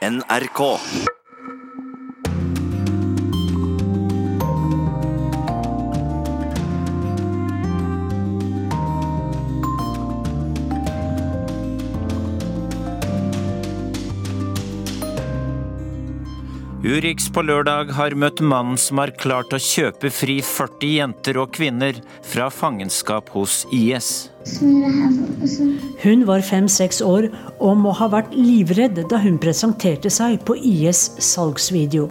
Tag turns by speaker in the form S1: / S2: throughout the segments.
S1: NRK.
S2: Urix på lørdag har møtt mannen som har klart å kjøpe fri 40 jenter og kvinner fra fangenskap hos IS.
S3: Hun var fem-seks år og må ha vært livredd da hun presenterte seg på IS' salgsvideo.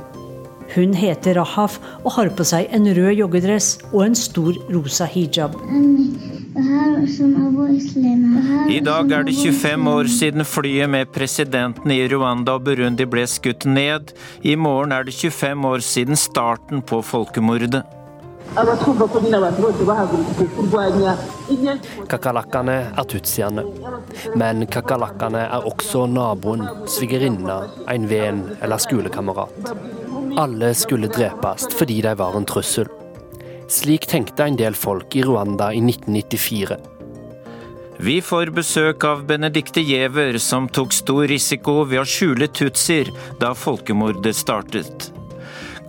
S3: Hun heter Rahaf og har på seg en rød joggedress og en stor rosa hijab.
S2: I dag er det 25 år siden flyet med presidenten i Rwanda og Burundi ble skutt ned. I morgen er det 25 år siden starten på folkemordet.
S4: Kakerlakkene er tutsiene. Men kakerlakkene er også naboen, svigerinna, en venn eller skolekamerat. Alle skulle drepes fordi de var en trussel. Slik tenkte en del folk i Rwanda i 1994.
S2: Vi får besøk av Benedicte Giæver, som tok stor risiko ved å skjule tutsier da folkemordet startet.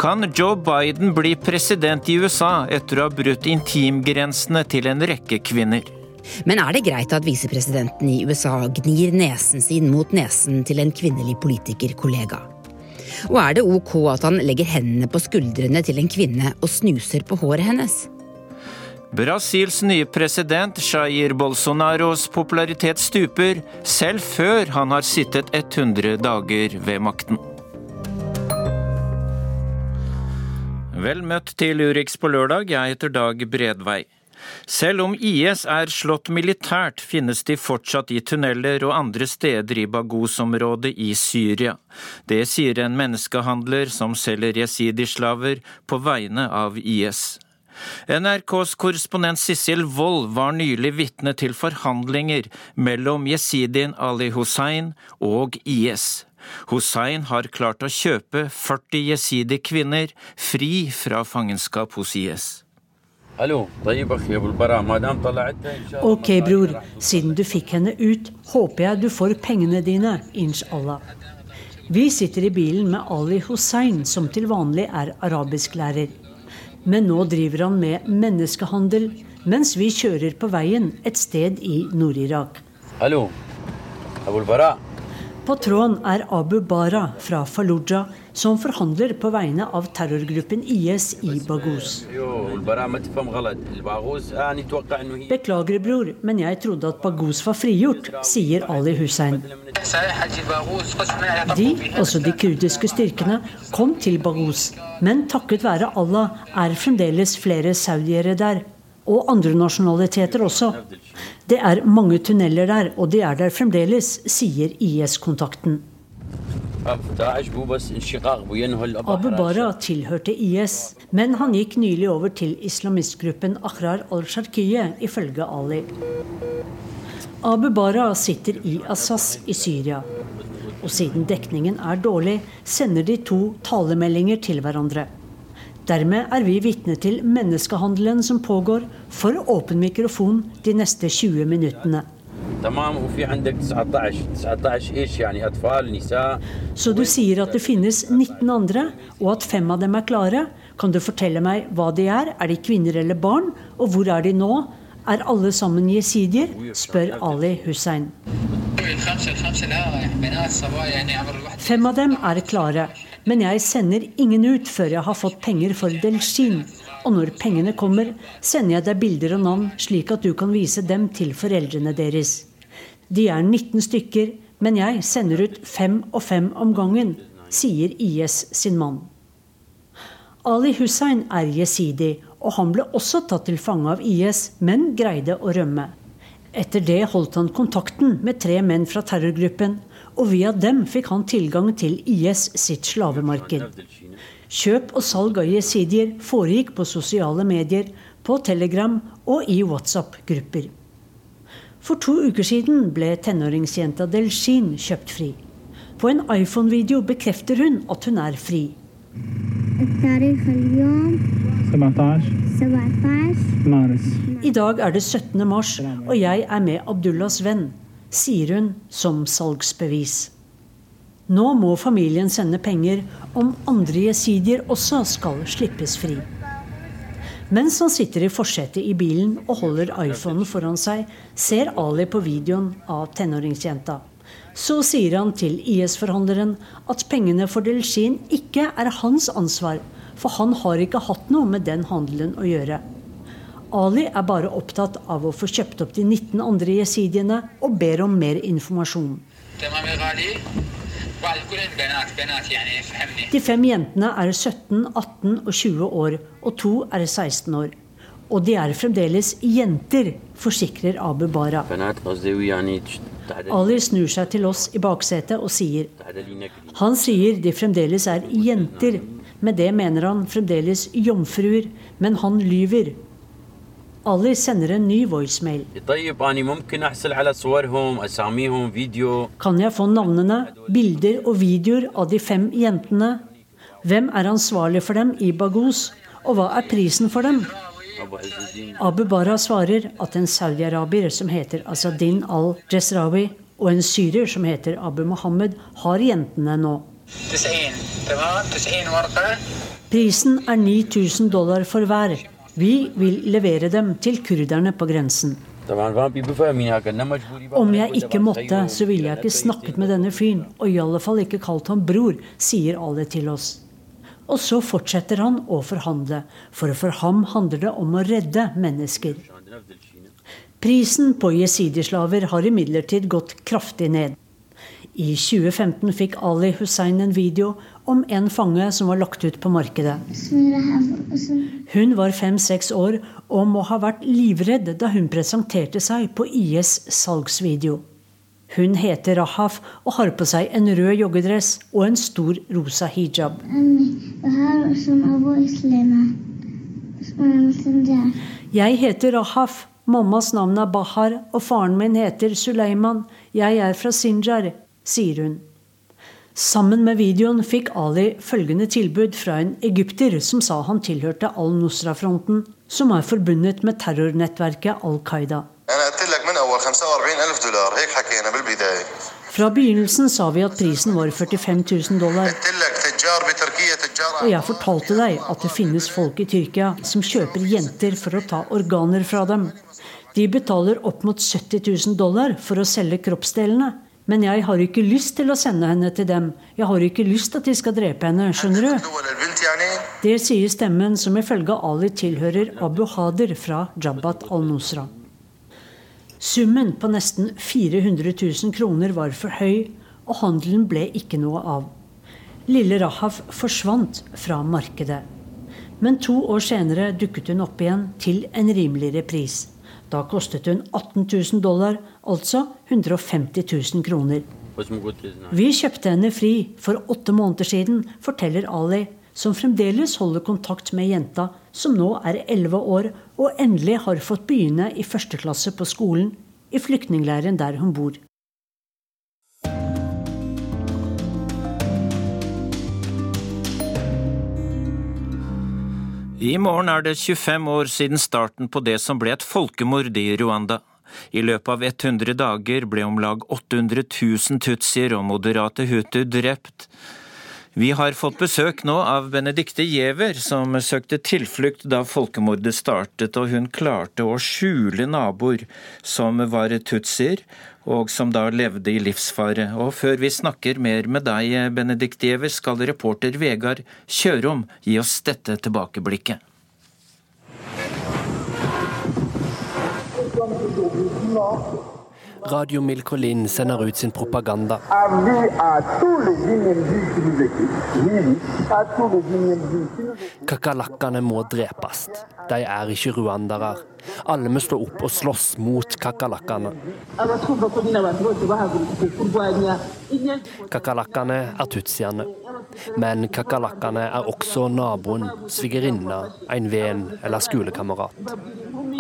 S2: Kan Joe Biden bli president i USA etter å ha brutt intimgrensene til en rekke kvinner?
S5: Men er det greit at visepresidenten i USA gnir nesen sin mot nesen til en kvinnelig politikerkollega? Og er det ok at han legger hendene på skuldrene til en kvinne og snuser på håret hennes?
S2: Brasils nye president Jair Bolsonaros popularitet stuper, selv før han har sittet 100 dager ved makten. Vel møtt til Urix på lørdag, jeg heter Dag Bredvei. Selv om IS er slått militært, finnes de fortsatt i tunneler og andre steder i Baghouz-området i Syria. Det sier en menneskehandler som selger jesidislaver på vegne av IS. NRKs korrespondent Sissel Wold var nylig vitne til forhandlinger mellom jesidien Ali Hussein og IS. Hussein har klart å kjøpe 40 jesidi-kvinner fri fra fangenskap hos IS.
S3: Ok, bror, siden du fikk henne ut, håper jeg du får pengene dine, inshallah. Vi sitter i bilen med Ali Hussein, som til vanlig er arabisklærer. Men nå driver han med menneskehandel, mens vi kjører på veien et sted i Nord-Irak. Patron er Abu Bara fra Fallujah, som forhandler på vegne av terrorgruppen IS i Baghouz. Beklager, bror, men jeg trodde at Baghouz var frigjort, sier Ali Hussein. De, altså de kurdiske styrkene, kom til Baghouz, men takket være Allah er fremdeles flere saudiere der. Og andre nasjonaliteter også. Det er mange tunneler der, og de er der fremdeles, sier IS-kontakten. Abu Bara tilhørte IS, men han gikk nylig over til islamistgruppen Ahrar al-Sharkiye, ifølge Ali. Abu Bara sitter i Assas i Syria. Og siden dekningen er dårlig, sender de to talemeldinger til hverandre. Dermed er vi vitne til menneskehandelen som pågår for åpen mikrofon de neste 20 minuttene. Så du sier at det finnes 19 andre, og at fem av dem er klare? Kan du fortelle meg hva de er? Er de kvinner eller barn? Og hvor er de nå? Er alle sammen jesidier? spør Ali Hussein. Fem av dem er klare, men jeg sender ingen ut før jeg har fått penger for Delshin. Og når pengene kommer, sender jeg deg bilder og navn, slik at du kan vise dem til foreldrene deres. De er 19 stykker, men jeg sender ut fem og fem om gangen, sier IS sin mann. Ali Hussein er jesidi, og han ble også tatt til fange av IS, men greide å rømme. Etter det holdt han kontakten med tre menn fra terrorgruppen, og via dem fikk han tilgang til IS sitt slavemarked. Kjøp og salg av jesidier foregikk på sosiale medier, på Telegram og i WhatsApp-grupper. For to uker siden ble tenåringsjenta Delshin kjøpt fri. På en iPhone-video bekrefter hun at hun er fri. I dag er det 17. mars, og jeg er med Abdullahs venn, sier hun som salgsbevis. Nå må familien sende penger om andre jesidier også skal slippes fri. Mens han sitter i forsetet i bilen og holder iPhonen foran seg, ser Ali på videoen av tenåringsjenta. Så sier han til IS-forhandleren at pengene for Delshin ikke er hans ansvar, for han har ikke hatt noe med den handelen å gjøre. Ali er bare opptatt av å få kjøpt opp de 19 andre jesidiene, og ber om mer informasjon. De fem jentene er 17, 18 og 20 år, og to er 16 år. Og de er fremdeles jenter, forsikrer Abu Bara. Ali snur seg til oss i baksetet og sier Han sier de fremdeles er jenter. Med det mener han fremdeles jomfruer, men han lyver. Ali sender en ny voicemail. Kan jeg få navnene, bilder og videoer av de fem jentene? Hvem er ansvarlig for dem i Bagus? og hva er prisen for dem? Abu Bara svarer at en saudiarabier som heter Asadin al-Jesrawi, og en syrer som heter Abu Mohammed, har jentene nå. Prisen er 9000 dollar for hver. Vi vil levere dem til kurderne på grensen. Om jeg ikke måtte, så ville jeg ikke snakket med denne fyren, og i alle fall ikke kalt ham bror, sier alle til oss. Og så fortsetter han å forhandle, for for ham handler det om å redde mennesker. Prisen på jesidislaver har imidlertid gått kraftig ned. I 2015 fikk Ali Hussein en video om en fange som var lagt ut på markedet. Hun var fem-seks år og må ha vært livredd da hun presenterte seg på IS salgsvideo. Hun heter Rahaf og har på seg en rød joggedress og en stor rosa hijab. Jeg heter Rahaf. Mammas navn er Bahar, og faren min heter Suleiman. Jeg er fra Sinjar, sier hun. Sammen med videoen fikk Ali følgende tilbud fra en egypter som sa han tilhørte al-Nusra-fronten, som er forbundet med terrornettverket Al Qaida. Fra begynnelsen sa vi at prisen var 45 000 dollar. Og jeg fortalte deg at det finnes folk i Tyrkia som kjøper jenter for å ta organer fra dem. De betaler opp mot 70 000 dollar for å selge kroppsdelene. Men jeg har ikke lyst til å sende henne til dem. Jeg har ikke lyst at de skal drepe henne. Skjønner du? Det sier stemmen som ifølge Ali tilhører Abu Hader fra Jabhat al-Nusra. Summen på nesten 400 000 kroner var for høy, og handelen ble ikke noe av. Lille Rahaf forsvant fra markedet. Men to år senere dukket hun opp igjen til en rimeligere pris. Da kostet hun 18 000 dollar, altså 150 000 kroner. Vi kjøpte henne fri for åtte måneder siden, forteller Ali, som fremdeles holder kontakt med jenta som nå er elleve år og endelig har fått begynne i første klasse på skolen i flyktningleiren der hun bor.
S2: I morgen er det 25 år siden starten på det som ble et folkemord i Rwanda. I løpet av 100 dager ble om lag 800 000 tutsier og moderate hutu drept. Vi har fått besøk nå av Benedicte Giæver, som søkte tilflukt da folkemordet startet, og hun klarte å skjule naboer som var tutsier, og som da levde i livsfare. Og før vi snakker mer med deg, Benedicte Giæver, skal reporter Vegard Kjørom gi oss dette tilbakeblikket.
S4: Radio Milkolin sender ut sin propaganda. Kakerlakkene må drepes. De er ikke ruandere. Alle må stå opp og slåss mot kakerlakkene. Kakerlakkene er tutsiene. Men kakerlakkene er også naboen, svigerinna, en venn eller skolekamerat.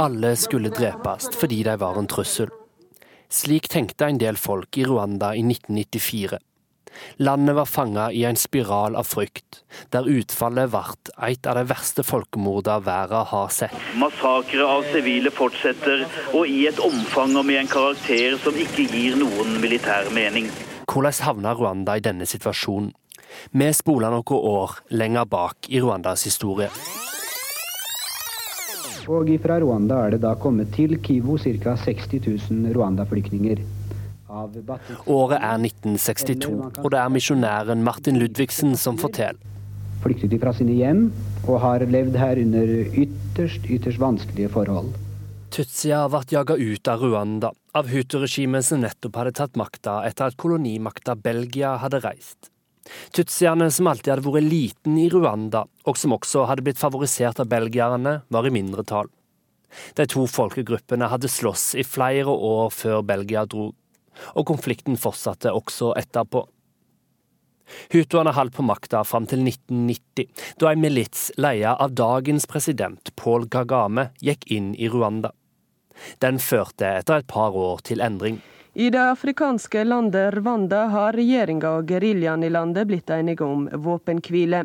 S4: Alle skulle drepes fordi de var en trussel. Slik tenkte en del folk i Rwanda i 1994. Landet var fanga i en spiral av frykt, der utfallet ble et av de verste folkemordene verden har sett.
S1: Massakre av sivile fortsetter, og i et omfang og med en karakter som ikke gir noen militær mening.
S4: hvordan havna Rwanda i denne situasjonen? Vi spoler noen år lenger bak i Rwandas historie.
S6: Og fra Rwanda er det da kommet til Kivu ca. 60 000 Rwanda-flyktninger.
S4: Året er 1962, og det er misjonæren Martin Ludvigsen som forteller.
S6: Flyktet fra sine hjem og har levd her under ytterst, ytterst vanskelige forhold.
S4: Tutsia ble jaga ut av Rwanda, av Hutu-regimet som nettopp hadde tatt makta etter at kolonimakta Belgia hadde reist. Tutsiene, som alltid hadde vært liten i Rwanda, og som også hadde blitt favorisert av belgierne, var i mindretall. De to folkegruppene hadde slåss i flere år før Belgia dro, og konflikten fortsatte også etterpå. Hutuene holdt på makta fram til 1990, da en milits leia av dagens president Paul Kagame gikk inn i Rwanda. Den førte etter et par år til endring.
S7: I det afrikanske landet Rwanda har regjeringa og geriljaen i landet blitt enige om våpenhvile.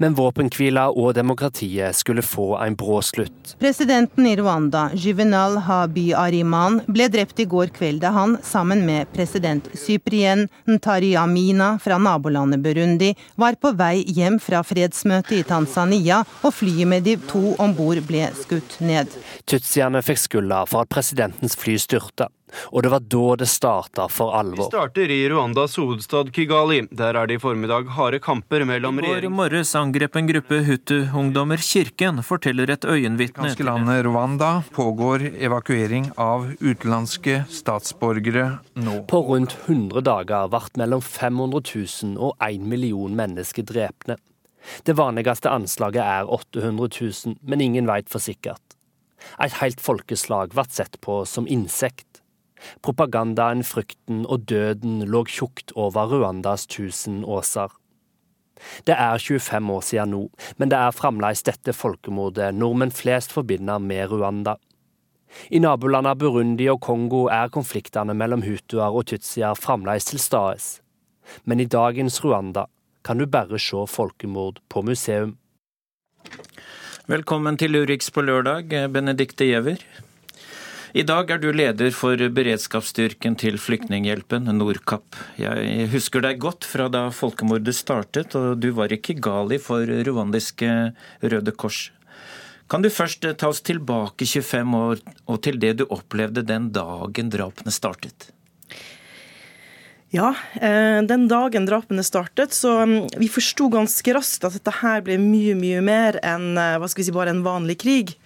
S4: Men våpenhvila og demokratiet skulle få en brå slutt.
S8: Presidenten i Rwanda, Juvenal Habi Ariman, ble drept i går kveld da han, sammen med president Cyprien Ntariamina fra nabolandet Burundi, var på vei hjem fra fredsmøtet i Tanzania, og flyet med de to om bord ble skutt ned.
S4: Tutsiene fikk skylda for at presidentens fly styrta. Og det var da det starta for alvor.
S9: Vi starter i Rwandas hovedstad Kigali. Der er det i formiddag harde kamper mellom
S2: regjering... I går morges angrep en gruppe Hutu-ungdommer kirken, forteller et øyenvitne.
S10: I landet Rwanda pågår evakuering av utenlandske statsborgere nå.
S4: På rundt 100 dager ble mellom 500 000 og 1 million mennesker drepne. Det vanligste anslaget er 800 000, men ingen veit for sikkert. Et helt folkeslag ble sett på som insekt. Propagandaen, frykten og døden lå tjukt over Rwandas tusen åser. Det er 25 år siden nå, men det er fremdeles dette folkemordet nordmenn flest forbinder med Rwanda. I nabolandene Burundi og Kongo er konfliktene mellom hutuer og tutsier fremdeles til stede. Men i dagens Rwanda kan du bare se folkemord på museum.
S2: Velkommen til Urix på lørdag, Benedicte Giæver. I dag er du leder for beredskapsstyrken til Flyktninghjelpen, Nordkapp. Jeg husker deg godt fra da folkemordet startet, og du var ikke gal i for rwandiske Røde Kors. Kan du først ta oss tilbake 25 år og til det du opplevde den dagen drapene startet?
S11: Ja, eh, den dagen drapene startet, så mm, vi forsto ganske raskt at dette her ble mye, mye mer enn eh, hva skal vi si, bare en vanlig krig.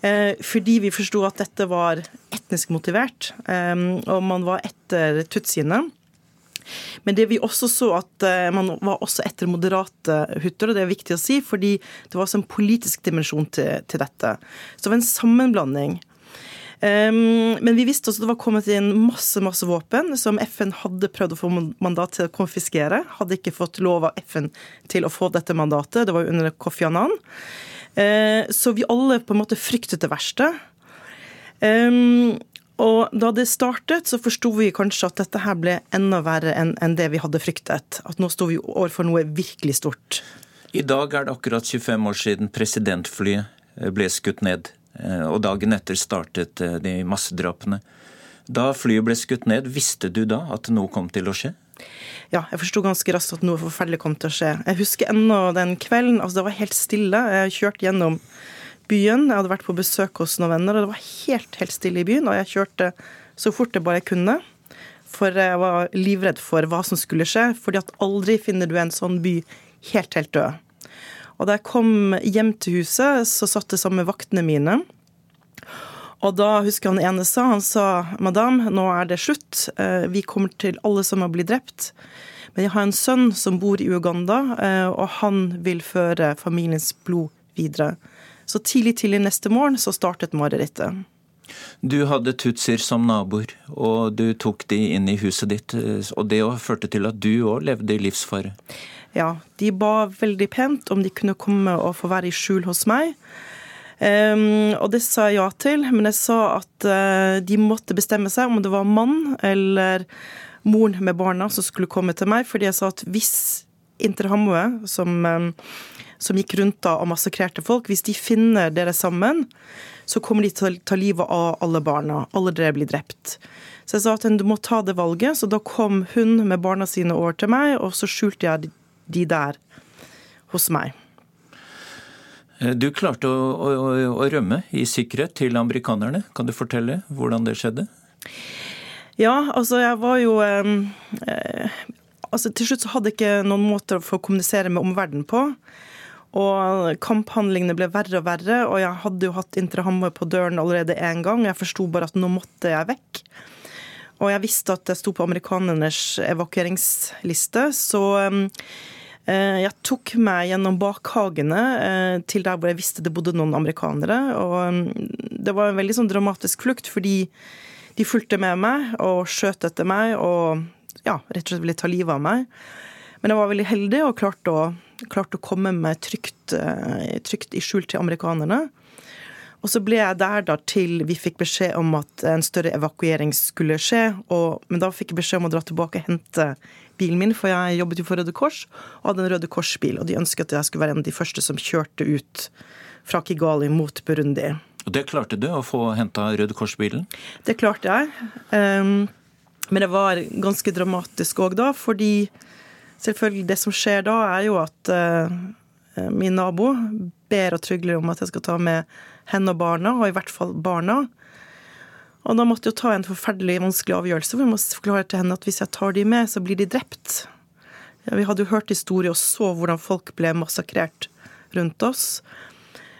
S11: Eh, fordi vi forsto at dette var etnisk motivert, eh, og man var etter tutsiene. Men det vi også så at eh, man var også etter moderate hutter, og det er viktig å si, fordi det var også en politisk dimensjon til, til dette. Så det var en sammenblanding. Um, men vi visste også at det var kommet inn masse masse våpen som FN hadde prøvd å få mandat til å konfiskere. Hadde ikke fått lov av FN til å få dette mandatet. Det var jo under Kofi Annan. Eh, så vi alle på en måte fryktet det verste. Og da det startet, så forsto vi kanskje at dette her ble enda verre enn det vi hadde fryktet. At nå sto vi overfor noe virkelig stort.
S2: I dag er det akkurat 25 år siden presidentflyet eh, ble skutt ned. Eh, og dagen etter startet de massedrapene. Da flyet ble skutt ned, visste du da at noe kom til å skje?
S11: Ja, jeg forsto ganske raskt at noe forferdelig kom til å skje. Jeg husker ennå den kvelden. altså Det var helt stille. Jeg kjørte gjennom byen. Jeg hadde vært på besøk hos noen venner, og det var helt, helt stille i byen. Og jeg kjørte så fort jeg bare kunne. For jeg var livredd for hva som skulle skje. fordi at aldri finner du en sånn by helt, helt død. Og da jeg kom hjem til huset, så satt det sammen med vaktene mine. Og da husker han ene sa, han sa madam, nå er det slutt. Eh, vi kommer til alle som har blitt drept. Men jeg har en sønn som bor i Uganda, eh, og han vil føre familiens blod videre. Så tidlig tidlig neste morgen så startet marerittet.
S2: Du hadde tutsier som naboer, og du tok de inn i huset ditt. Eh, og det førte til at du òg levde i livsfare?
S11: Ja, de ba veldig pent om de kunne komme og få være i skjul hos meg. Um, og det sa jeg ja til, men jeg sa at uh, de måtte bestemme seg om det var mann eller moren med barna som skulle komme til meg, fordi jeg sa at hvis Interhamwe, som, um, som gikk rundt da og massakrerte folk, hvis de finner dere sammen, så kommer de til å ta livet av alle barna. Alle dere blir drept. Så jeg sa at du må ta det valget. Så da kom hun med barna sine over til meg, og så skjulte jeg de der hos meg.
S2: Eh, du klarte å, å, å, rømme i sikkerhet til amerikanerne. Kan du fortelle hvordan det skjedde?
S11: Ja, altså jeg var jo eh, altså Til slutt så hadde jeg ikke noen måter å få kommunisere med omverdenen på. Og kamphandlingene ble verre og verre, og jeg hadde jo hatt Inter på døren allerede én gang. Jeg forsto bare at nå måtte jeg vekk. Og jeg visste at jeg sto på amerikanernes evakueringsliste, så eh, jeg tok meg gjennom bakhagene eh, til der hvor jeg visste det bodde noen amerikanere. Og det var en veldig sånn dramatisk flukt, fordi de fulgte med meg og skjøt etter meg og ja, rett og slett ville ta livet av meg. Men jeg var veldig heldig og klarte å, klarte å komme meg trygt, eh, trygt, i skjul til amerikanerne. Og så ble jeg der da til vi fikk beskjed om at en større evakuering skulle skje. Og, men da fikk jeg beskjed om å dra tilbake og hente bilen min, for jeg jobbet jo for Røde Kors og hadde en Røde Kors-bil. Og de ønsket at jeg skulle være en av de første som kjørte ut fra Kigali mot Burundi.
S2: Og det klarte du, å få henta Røde Kors-bilen?
S11: Det klarte jeg. Um, men det var ganske dramatisk òg da, fordi selvfølgelig det som skjer da, er jo at uh, min nabo ber og trygler om at jeg skal ta med henne og barna, og i hvert fall barna. Og da måtte jeg ta en forferdelig vanskelig avgjørelse, Vi må forklare til henne at hvis jeg tar de med, så blir de drept. Vi hadde jo hørt historier og så hvordan folk ble massakrert rundt oss.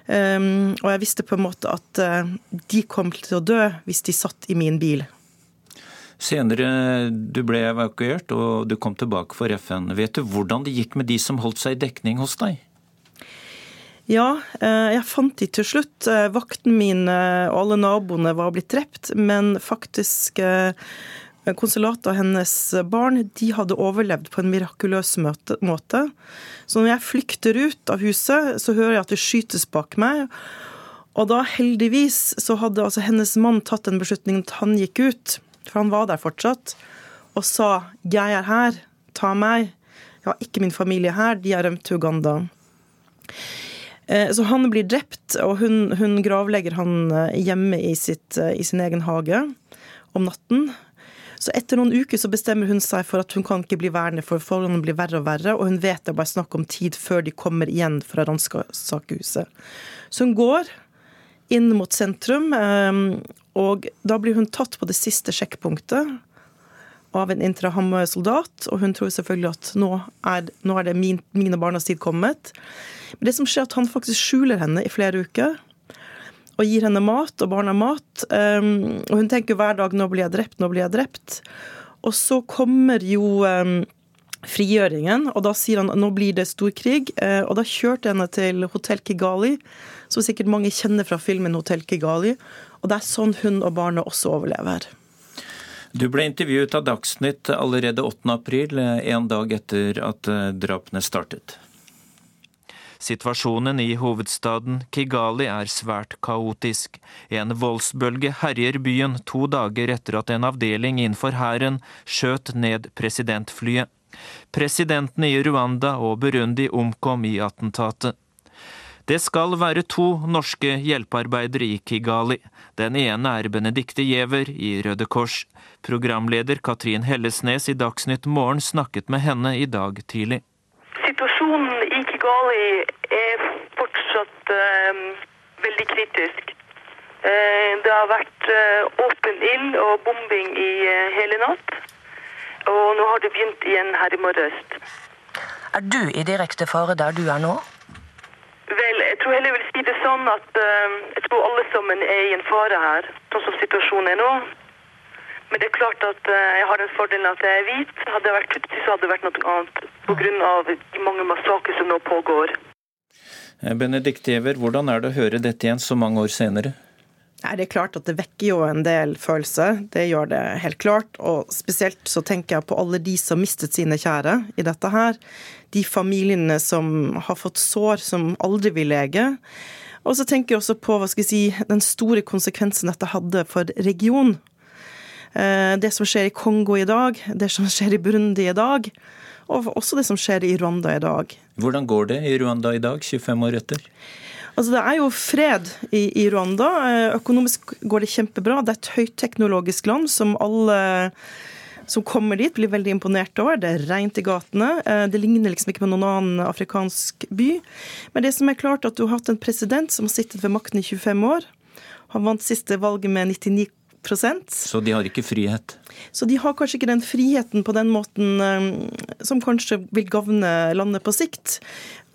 S11: Um, og jeg visste på en måte at uh, de kom til å dø hvis de satt i min bil.
S2: Senere du ble evakuert og du kom tilbake for FN. Vet du hvordan det gikk med de som holdt seg i dekning hos deg?
S11: Ja, eh, jeg fant de til slutt. Eh, vakten min eh, og alle naboene var blitt drept, men faktisk konsulatet og hennes barn de hadde overlevd på en mirakuløs måte. Så når jeg flykter ut av huset, så hører jeg at det skytes bak meg. Og da heldigvis så hadde altså hennes mann tatt en beslutning at han gikk ut for han var der fortsatt, og sa 'jeg er her, ta meg'. Jeg har ikke min familie her, de har rømt til Uganda. Eh, så han blir drept, og hun, hun gravlegger han eh, hjemme i, sitt, eh, i, sin egen hage om natten. Så etter noen uker så bestemmer hun seg for at hun kan ikke bli værende, for forholdene blir verre og verre, og hun vet det er bare snakk om tid før de kommer igjen fra ransakehuset. Så hun går inn mot sentrum, og da blir hun tatt på det siste sjekkpunktet av en intrahammer-soldat, og hun tror selvfølgelig at nå er, nå er det min, mine barnas tid kommet. Men det som skjer, er at han faktisk skjuler henne i flere uker. Og gir henne mat, og barna mat. Um, og hun tenker hver dag 'nå blir jeg drept', 'nå blir jeg drept'. Og så kommer jo um, frigjøringen, og da sier han 'nå blir det storkrig'. Uh, og da kjørte henne til Hotell Kigali, som sikkert mange kjenner fra filmen Hotell Kigali. Og det er sånn hun og barna også overlever.
S2: Du ble intervjuet av Dagsnytt allerede 8. april, en dag etter at eh, drapene startet. Situasjonen i hovedstaden Kigali er svært kaotisk. En voldsbølge herjer byen to dager etter at en avdeling innenfor hæren skjøt ned presidentflyet. Presidentene i Rwanda og Burundi omkom i attentatet. Det skal være to norske hjelpearbeidere i Kigali. Den ene er Benedicte Giæver i Røde Kors. Programleder Katrin Hellesnes i Dagsnytt Morgen snakket med henne i dag tidlig.
S12: Situasjonen i Kigali er fortsatt eh, veldig kritisk. Eh, det har vært uh, åpen ild og bombing i hele natt. Og nå har det begynt igjen her i morges.
S13: Er du i direkte fare der du er nå?
S12: Vel, jeg tror heller jeg vil si det sånn at uh, jeg tror alle sammen er i en fare her, sånn som situasjonen er nå. Men det er klart at uh, jeg har den fordelen at jeg er hvit. Hadde jeg vært tutsi, så hadde det vært noe annet pga. de mange massakrer som nå pågår.
S2: Eh, Benedikt Giæver, hvordan er det å høre dette igjen så mange år senere?
S11: Nei, Det er klart at det vekker jo en del følelser, det gjør det helt klart. Og spesielt så tenker jeg på alle de som mistet sine kjære i dette her de familiene som har fått sår som aldri vil lege. Og så tenker jeg også på hva skal jeg si, den store konsekvensen dette hadde for regionen. Eh, det som skjer i Kongo i dag, det som skjer i Burundi i dag, og også det som skjer i Rwanda i dag.
S2: Hvordan går det i Rwanda i dag, 25 år etter?
S11: Altså, det er jo fred i, i, Rwanda. Eh, økonomisk går det kjempebra. Det er et høyteknologisk land som alle som kommer dit, blir veldig imponert over. Det er rent i gatene. Eh, det ligner liksom ikke på noen annen afrikansk by. Men det som er klart, at du har hatt en president som har sittet ved makten i 25 år. Han vant siste valget med 99%
S2: så de har ikke frihet?
S11: Så de har kanskje ikke den friheten på den måten um, som kanskje vil gagne landet på sikt.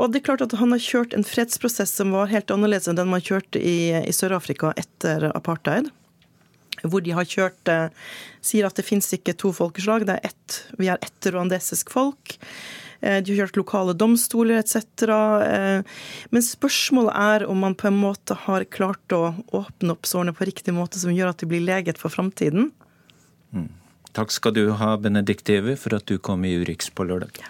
S11: Og det er klart at han har kjørt en fredsprosess som var helt annerledes enn den man kjørte i, i Sør-Afrika etter apartheid. Hvor de har kjørt eh, Sier at det fins ikke to folkeslag, det er ett, vi er ett rwandesisk folk. Eh, de har kjørt lokale domstoler etc. Eh, men spørsmålet er om man på en måte har klart å åpne opp sårene på riktig måte, som gjør at de blir leget for framtiden.
S2: Mm. Takk skal du ha, Benedicte for at du kom i Urix på lørdag. Ja.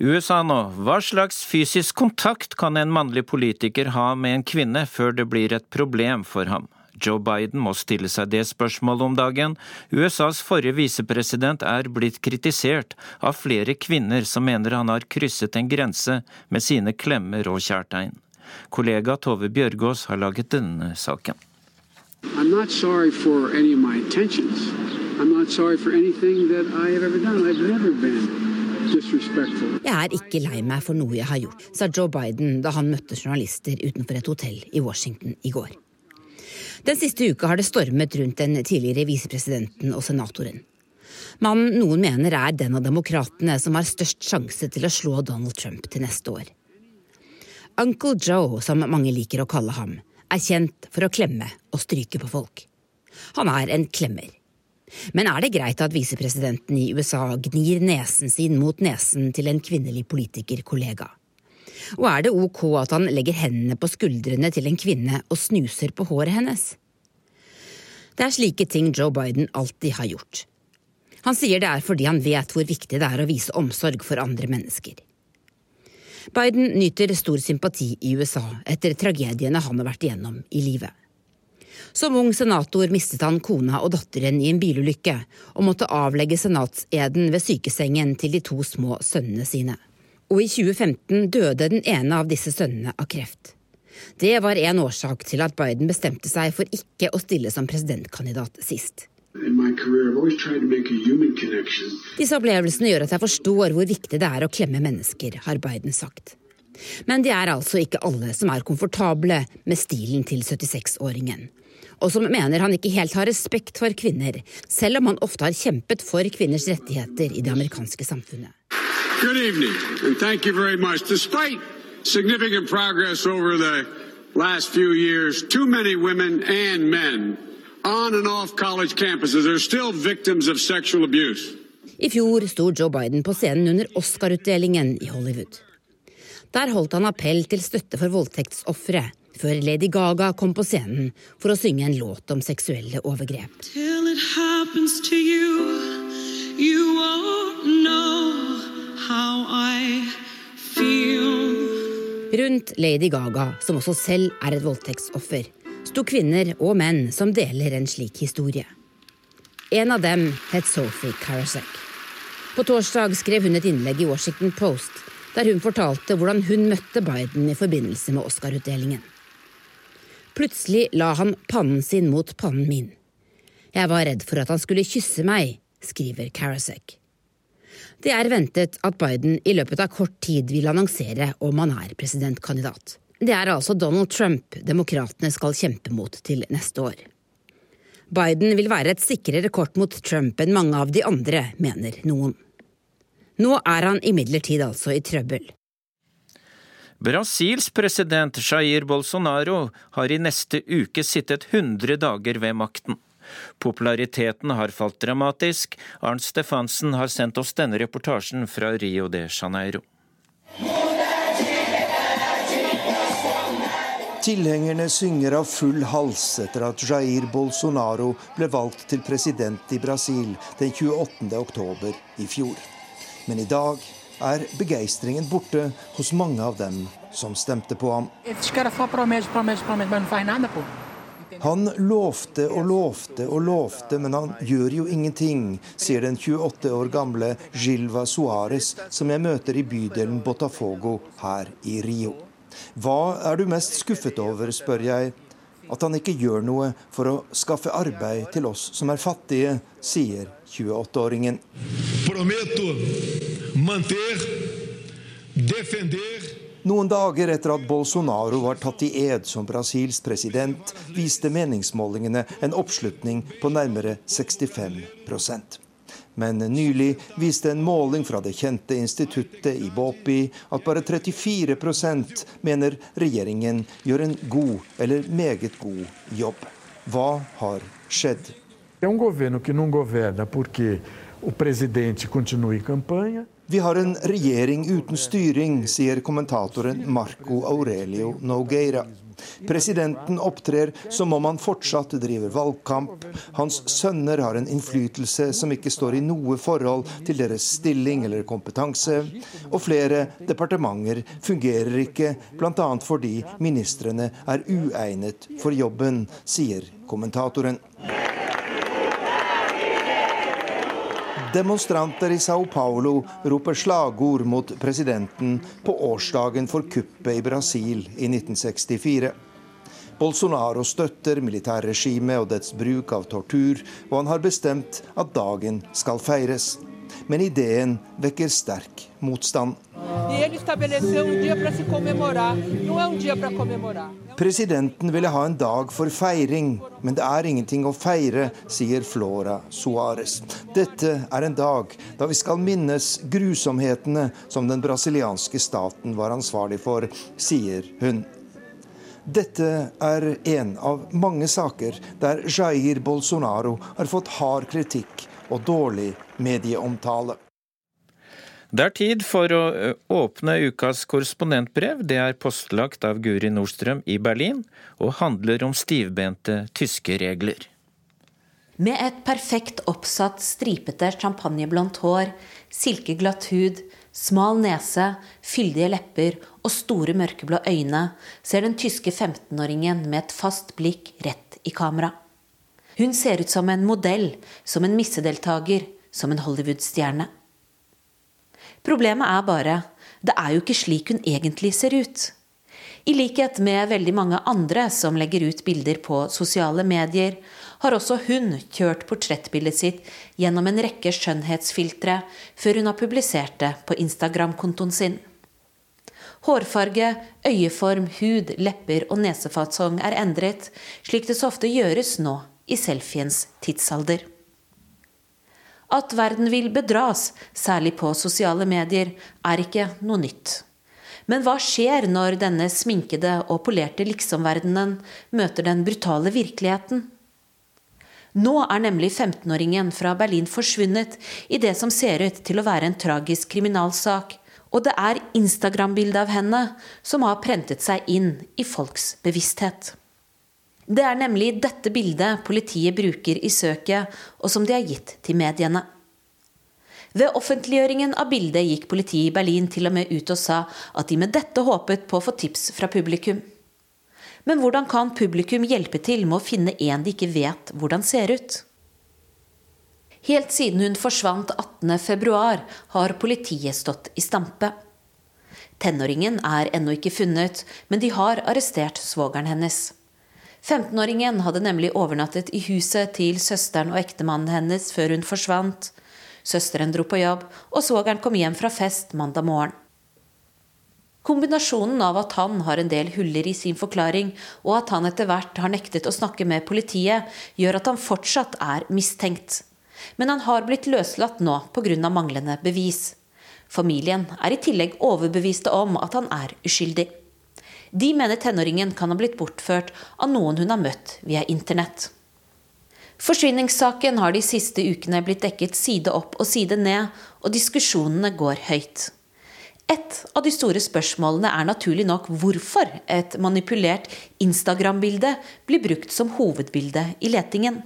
S2: USA nå. Hva slags fysisk kontakt kan en mannlig politiker ha med en kvinne før det blir et problem for ham? Joe Biden må stille seg det spørsmålet om dagen. USAs forrige visepresident er blitt kritisert av flere kvinner som mener han har krysset en grense med sine klemmer og kjærtegn. Kollega Tove Bjørgaas har laget denne saken. I'm not sorry for any of my intentions. I'm not sorry for anything that I have ever done. I've never
S5: jeg er ikke lei meg for noe jeg har gjort, sa Joe Biden da han møtte journalister utenfor et hotell i Washington i går. Den siste uka har det stormet rundt den tidligere visepresidenten og senatoren. Mannen noen mener er den av demokratene som har størst sjanse til å slå Donald Trump til neste år. Uncle Joe, som mange liker å kalle ham, er kjent for å klemme og stryke på folk. Han er en klemmer. Men er det greit at visepresidenten i USA gnir nesen sin mot nesen til en kvinnelig politikerkollega? Og er det ok at han legger hendene på skuldrene til en kvinne og snuser på håret hennes? Det er slike ting Joe Biden alltid har gjort. Han sier det er fordi han vet hvor viktig det er å vise omsorg for andre mennesker. Biden nyter stor sympati i USA etter tragediene han har vært igjennom i livet. Som ung senator mistet han kona og datteren i en bilulykke, og måtte avlegge senatseden ved sykesengen til de to små sønnene sine. Og i 2015 døde den ene av disse sønnene av kreft. Det var en årsak til at Biden bestemte seg for ikke å stille som presidentkandidat sist. Disse opplevelsene gjør at jeg forstår hvor viktig det er å klemme mennesker, har Biden sagt. Men det er altså ikke alle som er komfortable med stilen til 76-åringen og som mener han ikke helt har respekt for kvinner, selv om han ofte har kjempet for kvinners rettigheter i det amerikanske samfunnet. Good evening, and thank you very much. Despite significant progress over the last few years, too many women and men on and off college campuses are still victims of sexual abuse. I fjor sto Joe Biden på scenen under Oscar-utdelingen i Hollywood. Der holdt han appell til støtte for voldtektsofre, før Lady Gaga kom på scenen for å synge en låt om seksuelle overgrep. Rundt Lady Gaga, som også selv er et voldtektsoffer, sto kvinner og menn som deler en slik historie. En av dem het Sophie Karasek. På torsdag skrev hun et innlegg i Washington Post der hun fortalte hvordan hun møtte Biden i forbindelse med Oscar-utdelingen. Plutselig la han pannen sin mot pannen min. Jeg var redd for at han skulle kysse meg, skriver Karasek. Det er ventet at Biden i løpet av kort tid vil annonsere om han er presidentkandidat. Det er altså Donald Trump demokratene skal kjempe mot til neste år. Biden vil være et sikrere kort mot Trump enn mange av de andre, mener noen. Nå er han imidlertid altså i trøbbel.
S2: Brasils president Jair Bolsonaro har i neste uke sittet 100 dager ved makten. Populariteten har falt dramatisk. Arnt Stefansen har sendt oss denne reportasjen fra Rio de Janeiro.
S14: Tilhengerne synger av full hals etter at Jair Bolsonaro ble valgt til president i Brasil den 28. oktober i fjor. Men i dag er begeistringen borte hos mange av dem som stemte på ham. Han lovte og lovte og lovte, men han gjør jo ingenting, sier den 28 år gamle Gilva Suárez, som jeg møter i bydelen Botafogo her i Rio. Hva er du mest skuffet over, spør jeg. At han ikke gjør noe for å skaffe arbeid til oss som er fattige, sier 28-åringen. Noen dager etter at Bolsonaro var tatt i ed som Brasils president, viste meningsmålingene en oppslutning på nærmere 65% men nylig viste en måling fra det kjente instituttet i Bopi at bare 34% mener regjeringen gjør en god eller meget god jobb. Hva har skjedd?
S15: Det um governo que não governa porque o presidente continua em campanha.
S14: Vi har en regjering uten styring, sier kommentatoren Marco Aurelio Nogueira. Presidenten opptrer som om han fortsatt driver valgkamp. Hans sønner har en innflytelse som ikke står i noe forhold til deres stilling eller kompetanse. Og flere departementer fungerer ikke, bl.a. fordi ministrene er uegnet for jobben, sier kommentatoren. Demonstranter i Sao Paulo roper slagord mot presidenten på årsdagen for kuppet i Brasil i 1964. Bolsonaro støtter militærregimet og dets bruk av tortur, og han har bestemt at dagen skal feires. Men ideen vekker sterk motstand. Presidenten ville ha en dag for feiring, men det er ingenting å feire, sier Flora Suárez. Dette er en dag da vi skal minnes grusomhetene som den brasilianske staten var ansvarlig for, sier hun. Dette er en av mange saker der Jair Bolsonaro har fått hard kritikk og dårlig medieomtale.
S2: Det er tid for å åpne ukas korrespondentbrev. Det er postlagt av Guri Nordstrøm i Berlin, og handler om stivbente tyske regler.
S16: Med et perfekt oppsatt, stripete champagneblondt hår, silkeglatt hud, smal nese, fyldige lepper og store mørkeblå øyne ser den tyske 15-åringen med et fast blikk rett i kamera. Hun ser ut som en modell, som en missedeltaker, som en Hollywood-stjerne. Problemet er bare, det er jo ikke slik hun egentlig ser ut. I likhet med veldig mange andre som legger ut bilder på sosiale medier, har også hun kjørt portrettbildet sitt gjennom en rekke skjønnhetsfiltre før hun har publisert det på Instagram-kontoen sin. Hårfarge, øyeform, hud, lepper og nesefasong er endret, slik det så ofte gjøres nå i selfiens tidsalder. At verden vil bedras, særlig på sosiale medier, er ikke noe nytt. Men hva skjer når denne sminkede og polerte liksom-verdenen møter den brutale virkeligheten? Nå er nemlig 15-åringen fra Berlin forsvunnet i det som ser ut til å være en tragisk kriminalsak, og det er Instagram-bildet av henne som har prentet seg inn i folks bevissthet. Det er nemlig dette bildet politiet bruker i søket, og som de har gitt til mediene. Ved offentliggjøringen av bildet gikk politiet i Berlin til og med ut og sa at de med dette håpet på å få tips fra publikum. Men hvordan kan publikum hjelpe til med å finne en de ikke vet hvordan ser ut? Helt siden hun forsvant 18.2, har politiet stått i stampe. Tenåringen er ennå ikke funnet, men de har arrestert svogeren hennes. 15-åringen hadde nemlig overnattet i huset til søsteren og ektemannen hennes før hun forsvant. Søsteren dro på jobb, og svogeren kom hjem fra fest mandag morgen. Kombinasjonen av at han har en del huller i sin forklaring, og at han etter hvert har nektet å snakke med politiet, gjør at han fortsatt er mistenkt. Men han har blitt løslatt nå pga. manglende bevis. Familien er i tillegg overbeviste om at han er uskyldig. De mener tenåringen kan ha blitt bortført av noen hun har møtt via internett. Forsvinningssaken har de siste ukene blitt dekket side opp og side ned, og diskusjonene går høyt. Et av de store spørsmålene er naturlig nok hvorfor et manipulert Instagram-bilde blir brukt som hovedbilde i letingen.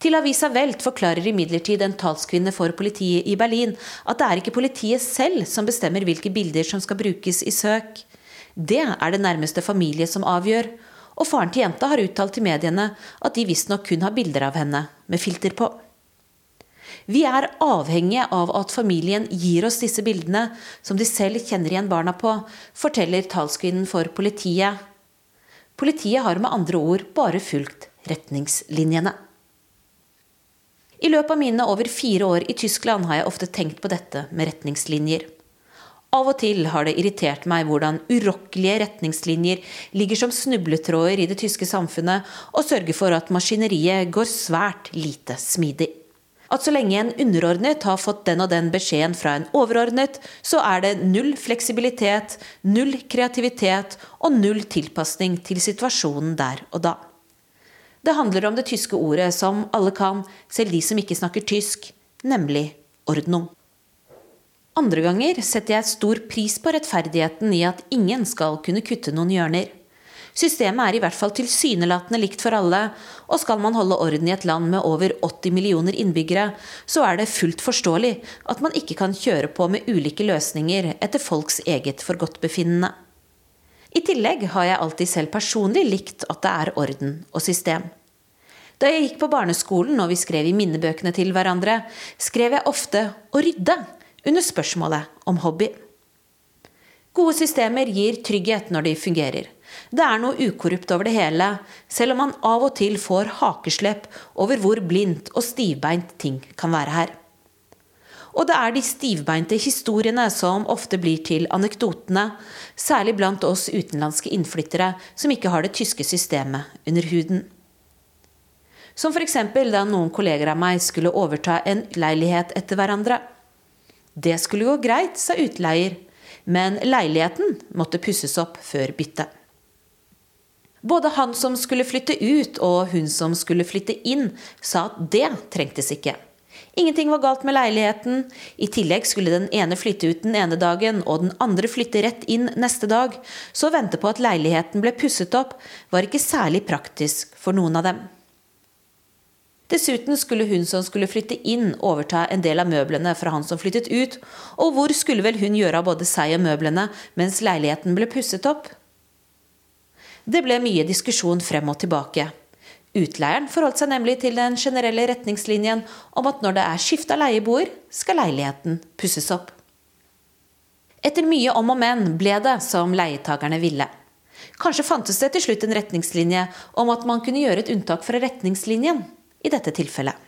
S16: Til avisa Welt forklarer imidlertid en talskvinne for politiet i Berlin at det er ikke politiet selv som bestemmer hvilke bilder som skal brukes i søk. Det er det nærmeste familie som avgjør, og faren til jenta har uttalt til mediene at de visstnok kun har bilder av henne med filter på. Vi er avhengige av at familien gir oss disse bildene, som de selv kjenner igjen barna på, forteller talskvinnen for politiet. Politiet har med andre ord bare fulgt retningslinjene. I løpet av mine over fire år i Tyskland har jeg ofte tenkt på dette med retningslinjer. Av og til har det irritert meg hvordan urokkelige retningslinjer ligger som snubletråder i det tyske samfunnet og sørger for at maskineriet går svært lite smidig. At så lenge en underordnet har fått den og den beskjeden fra en overordnet, så er det null fleksibilitet, null kreativitet og null tilpasning til situasjonen der og da. Det handler om det tyske ordet som alle kan, selv de som ikke snakker tysk, nemlig ordnung. Andre ganger setter jeg stor pris på rettferdigheten i at ingen skal kunne kutte noen hjørner. Systemet er i hvert fall tilsynelatende likt for alle, og skal man holde orden i et land med over 80 millioner innbyggere, så er det fullt forståelig at man ikke kan kjøre på med ulike løsninger etter folks eget forgodtbefinnende. I tillegg har jeg alltid selv personlig likt at det er orden og system. Da jeg gikk på barneskolen og vi skrev i minnebøkene til hverandre, skrev jeg ofte 'å rydde' under spørsmålet om hobby. Gode systemer gir trygghet når de fungerer. Det er noe ukorrupt over det hele, selv om man av og til får hakeslepp over hvor blindt og stivbeint ting kan være her. Og det er de stivbeinte historiene som ofte blir til anekdotene, særlig blant oss utenlandske innflyttere som ikke har det tyske systemet under huden. Som f.eks. da noen kolleger av meg skulle overta en leilighet etter hverandre. Det skulle gå greit, sa utleier, men leiligheten måtte pusses opp før byttet. Både han som skulle flytte ut og hun som skulle flytte inn, sa at det trengtes ikke. Ingenting var galt med leiligheten. I tillegg skulle den ene flytte ut den ene dagen og den andre flytte rett inn neste dag. Så å vente på at leiligheten ble pusset opp, var ikke særlig praktisk for noen av dem. Dessuten skulle hun som skulle flytte inn, overta en del av møblene fra han som flyttet ut, og hvor skulle vel hun gjøre av både seg og møblene mens leiligheten ble pusset opp? Det ble mye diskusjon frem og tilbake. Utleieren forholdt seg nemlig til den generelle retningslinjen om at når det er skifte av leieboer, skal leiligheten pusses opp. Etter mye om og men ble det som leietakerne ville. Kanskje fantes det til slutt en retningslinje om at man kunne gjøre et unntak fra retningslinjen i dette tilfellet.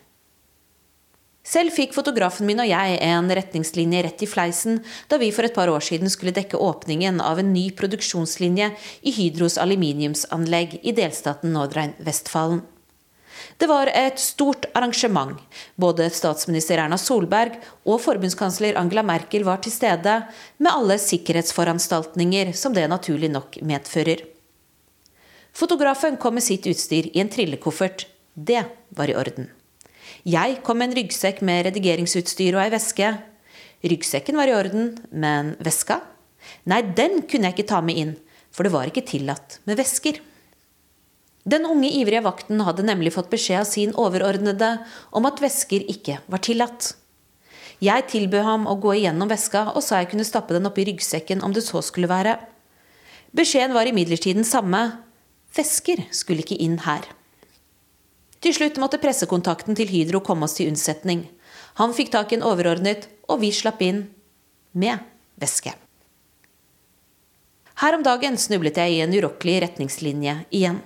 S16: Selv fikk fotografen min og jeg en retningslinje rett i fleisen da vi for et par år siden skulle dekke åpningen av en ny produksjonslinje i Hydros aluminiumsanlegg i delstaten Nordrhein-Westfalen. Det var et stort arrangement. Både statsminister Erna Solberg og forbundskansler Angela Merkel var til stede, med alle sikkerhetsforanstaltninger som det naturlig nok medfører. Fotografen kom med sitt utstyr i en trillekoffert det var i orden. Jeg kom med en ryggsekk med redigeringsutstyr og ei veske. Ryggsekken var i orden, men veska? Nei, den kunne jeg ikke ta med inn, for det var ikke tillatt med vesker. Den unge ivrige vakten hadde nemlig fått beskjed av sin overordnede om at vesker ikke var tillatt. Jeg tilbød ham å gå igjennom veska og sa jeg kunne stappe den oppi ryggsekken om det så skulle være. Beskjeden var imidlertid den samme. Vesker skulle ikke inn her. Til slutt måtte pressekontakten til Hydro komme oss til unnsetning. Han fikk tak i en overordnet, og vi slapp inn med væske. Her om dagen snublet jeg i en urokkelig retningslinje igjen.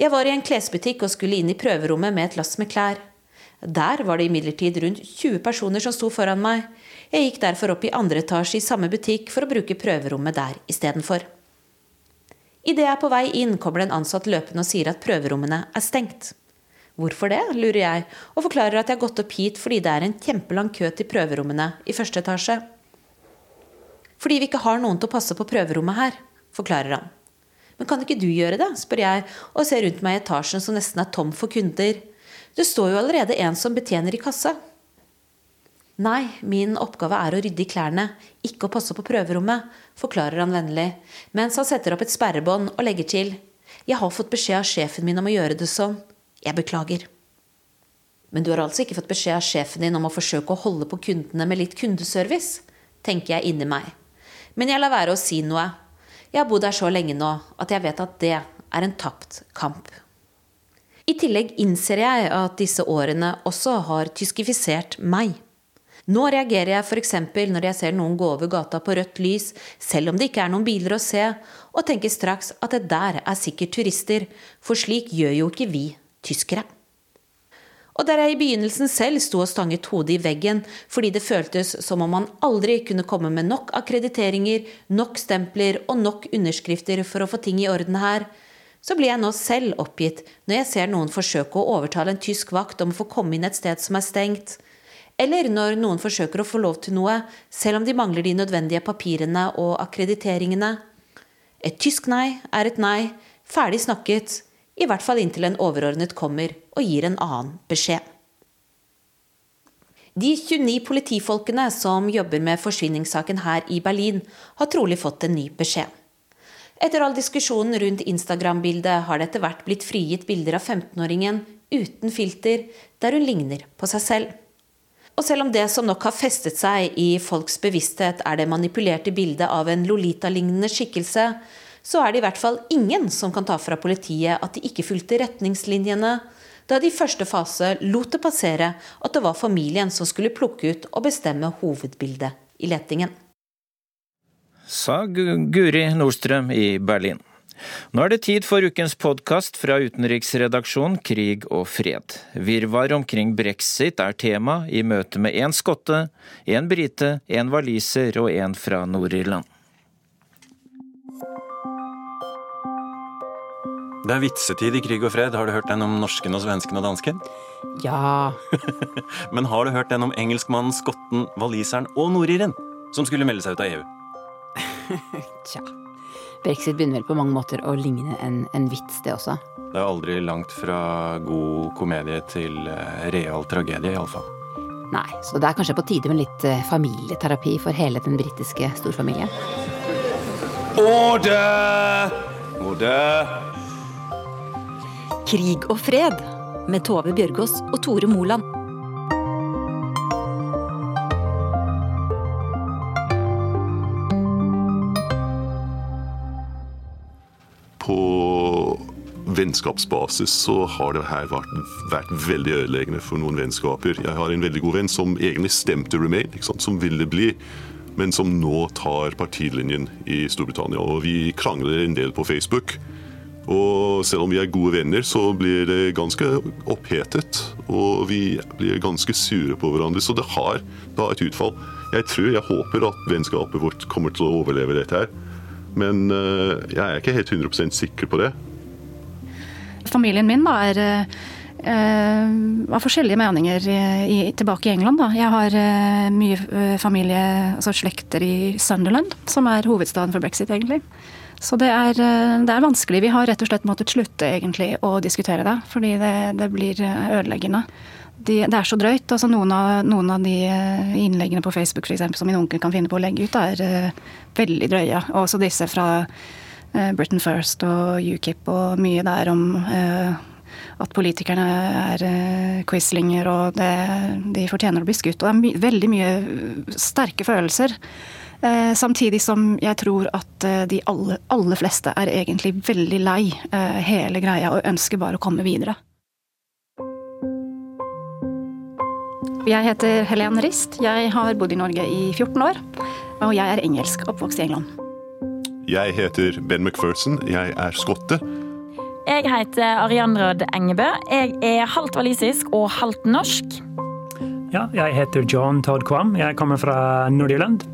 S16: Jeg var i en klesbutikk og skulle inn i prøverommet med et lass med klær. Der var det imidlertid rundt 20 personer som sto foran meg. Jeg gikk derfor opp i andre etasje i samme butikk for å bruke prøverommet der istedenfor. Idet jeg er på vei inn, kommer det en ansatt løpende og sier at prøverommene er stengt. Hvorfor det, lurer jeg, og forklarer at jeg har gått opp hit fordi det er en kjempelang kø til prøverommene i første etasje. Fordi vi ikke har noen til å passe på prøverommet her, forklarer han. Men kan ikke du gjøre det, spør jeg og ser rundt meg i etasjen som nesten er tom for kunder. Det står jo allerede en som betjener i kassa. Nei, min oppgave er å rydde i klærne, ikke å passe på prøverommet, forklarer han vennlig, mens han setter opp et sperrebånd og legger til. Jeg har fått beskjed av sjefen min om å gjøre det sånn. Jeg beklager. Men du har altså ikke fått beskjed av sjefen din om å forsøke å holde på kundene med litt kundeservice, tenker jeg inni meg. Men jeg lar være å si noe. Jeg har bodd her så lenge nå at jeg vet at det er en tapt kamp. I tillegg innser jeg at disse årene også har tyskifisert meg. Nå reagerer jeg f.eks. når jeg ser noen gå over gata på rødt lys, selv om det ikke er noen biler å se, og tenker straks at det der er sikkert turister, for slik gjør jo ikke vi tyskere. Og der jeg i begynnelsen selv sto og stanget hodet i veggen fordi det føltes som om man aldri kunne komme med nok akkrediteringer, nok stempler og nok underskrifter for å få ting i orden her, så blir jeg nå selv oppgitt når jeg ser noen forsøke å overtale en tysk vakt om å få komme inn et sted som er stengt, eller når noen forsøker å få lov til noe, selv om de mangler de nødvendige papirene og akkrediteringene. Et tysk nei er et nei, ferdig snakket, i hvert fall inntil en overordnet kommer og gir en annen beskjed. De 29 politifolkene som jobber med forsvinningssaken her i Berlin, har trolig fått en ny beskjed. Etter all diskusjonen rundt Instagram-bildet har det etter hvert blitt frigitt bilder av 15-åringen uten filter, der hun ligner på seg selv. Og selv om det som nok har festet seg i folks bevissthet er det manipulerte bildet av en Lolita-lignende skikkelse, så er det i hvert fall ingen som kan ta fra politiet at de ikke fulgte retningslinjene, da de i første fase lot det passere at det var familien som skulle plukke ut og bestemme hovedbildet i letingen.
S2: Sa Guri Nordstrøm i Berlin. Nå er det tid for ukens podkast fra utenriksredaksjonen Krig og fred. Virvar omkring brexit er tema i møte med én skotte, én brite, én waliser og én fra Nord-Irland.
S17: Det er vitsetid i krig og fred. Har du hørt den om norsken og svensken og dansken?
S16: Ja.
S17: Men har du hørt den om engelskmannen, skotten, waliseren og nordiren som skulle melde seg ut av EU?
S5: Tja. Brexit begynner vel på mange måter å ligne en, en vits, det også.
S17: Det er aldri langt fra god komedie til eh, real tragedie, iallfall.
S5: Nei, så det er kanskje på tide med litt eh, familieterapi for hele den britiske storfamilien.
S17: Order! Order!
S18: Krig og fred med Tove Bjørgaas og Tore Moland.
S19: På vennskapsbasis så har det her vært, vært, veldig ødeleggende for noen vennskaper. Jeg har en veldig god venn som egentlig stemte Remain, som ville bli, men som nå tar partilinjen i Storbritannia. Og vi krangler en del på Facebook. Og selv om vi er gode venner, så blir det ganske opphetet. Og vi blir ganske sure på hverandre. Så det har da et utfall. Jeg tror, jeg håper at vennskapet vårt kommer til å overleve dette her. Men uh, jeg er ikke helt 100% sikker på det.
S20: Familien min da, er uh, av forskjellige meninger i, tilbake i England. Da. Jeg har uh, mye familie, altså slekter i Sunderland, som er hovedstaden for brexit, egentlig. Så det er, det er, vanskelig. Vi har rett og slett måttet slutte egentlig å diskutere det, fordi det, det blir ødeleggende. De, det er så drøyt. altså Noen av, noen av de innleggene på Facebook for eksempel, som min onkel kan finne på å legge ut, er veldig drøye. Også disse fra Britain First og UKIP og mye der om at politikerne er quislinger og det, de fortjener å bli skutt. Og det er my veldig mye sterke følelser. Eh, samtidig som jeg tror at eh, de aller, aller fleste er egentlig veldig lei eh, hele greia og ønsker bare å komme videre. Jeg heter Helen Rist. Jeg har bodd i Norge i 14 år. Og jeg er engelsk, oppvokst i England.
S19: Jeg heter Ben McPherson. Jeg er skotte.
S21: Jeg heter Arianrod Engebø. Jeg er halvt walisisk og halvt norsk.
S22: Ja, jeg heter John Todd Kvam. Jeg kommer fra Nord-Irland.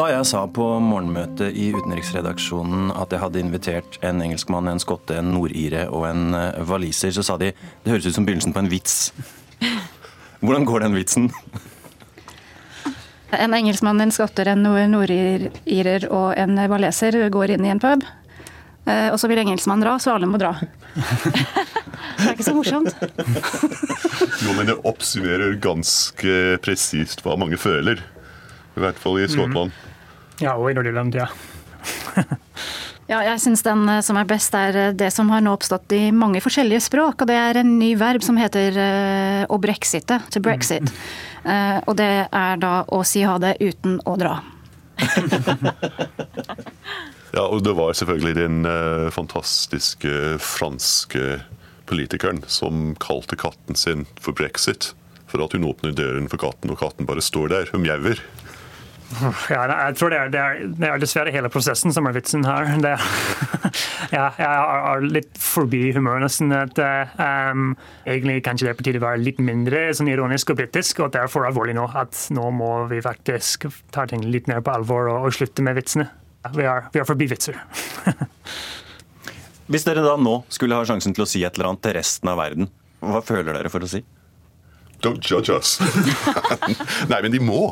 S17: Da jeg sa på morgenmøtet i utenriksredaksjonen at jeg hadde invitert en engelskmann, en skotte, en nordire og en eh, waliser, så sa de det høres ut som begynnelsen på en vits. Hvordan går den vitsen?
S20: En engelskmann, en skotter, en nordirer og en waleser går inn i en pub. Eh, og så vil engelskmannen dra, så alle må dra. Det er ikke så morsomt.
S19: Jo, men det oppsummerer ganske presist hva mange føler. I hvert fall i Skottland. Mm.
S22: Ja, og i Nord-Irland, ja.
S20: ja, jeg syns den eh, som er best, er eh, det som har nå oppstått i mange forskjellige språk. Og det er en ny verb som heter uh, å brexite, to brexit. Uh, og det er da å si ha det uten å dra.
S19: Ja, og det var selvfølgelig den uh, fantastiske franske politikeren som kalte katten sin for brexit. For at hun åpner døren for katten, og katten bare står der. Hun mjauer.
S22: Ja, jeg tror det er, det, er, det er, dessverre hele prosessen som er vitsen her. Det, ja, jeg er litt forbi humøret nesten. At, um, egentlig kanskje det er på tide å være litt mindre sånn ironisk og britisk, og at det er for alvorlig nå. At nå må vi faktisk ta ting litt mer på alvor og, og slutte med vitsene. Vi er, vi er forbi vitser.
S17: Hvis dere da nå skulle ha sjansen til å si et eller annet til resten av verden, hva føler dere for å si?
S19: Don't judge us. Nei, men de må.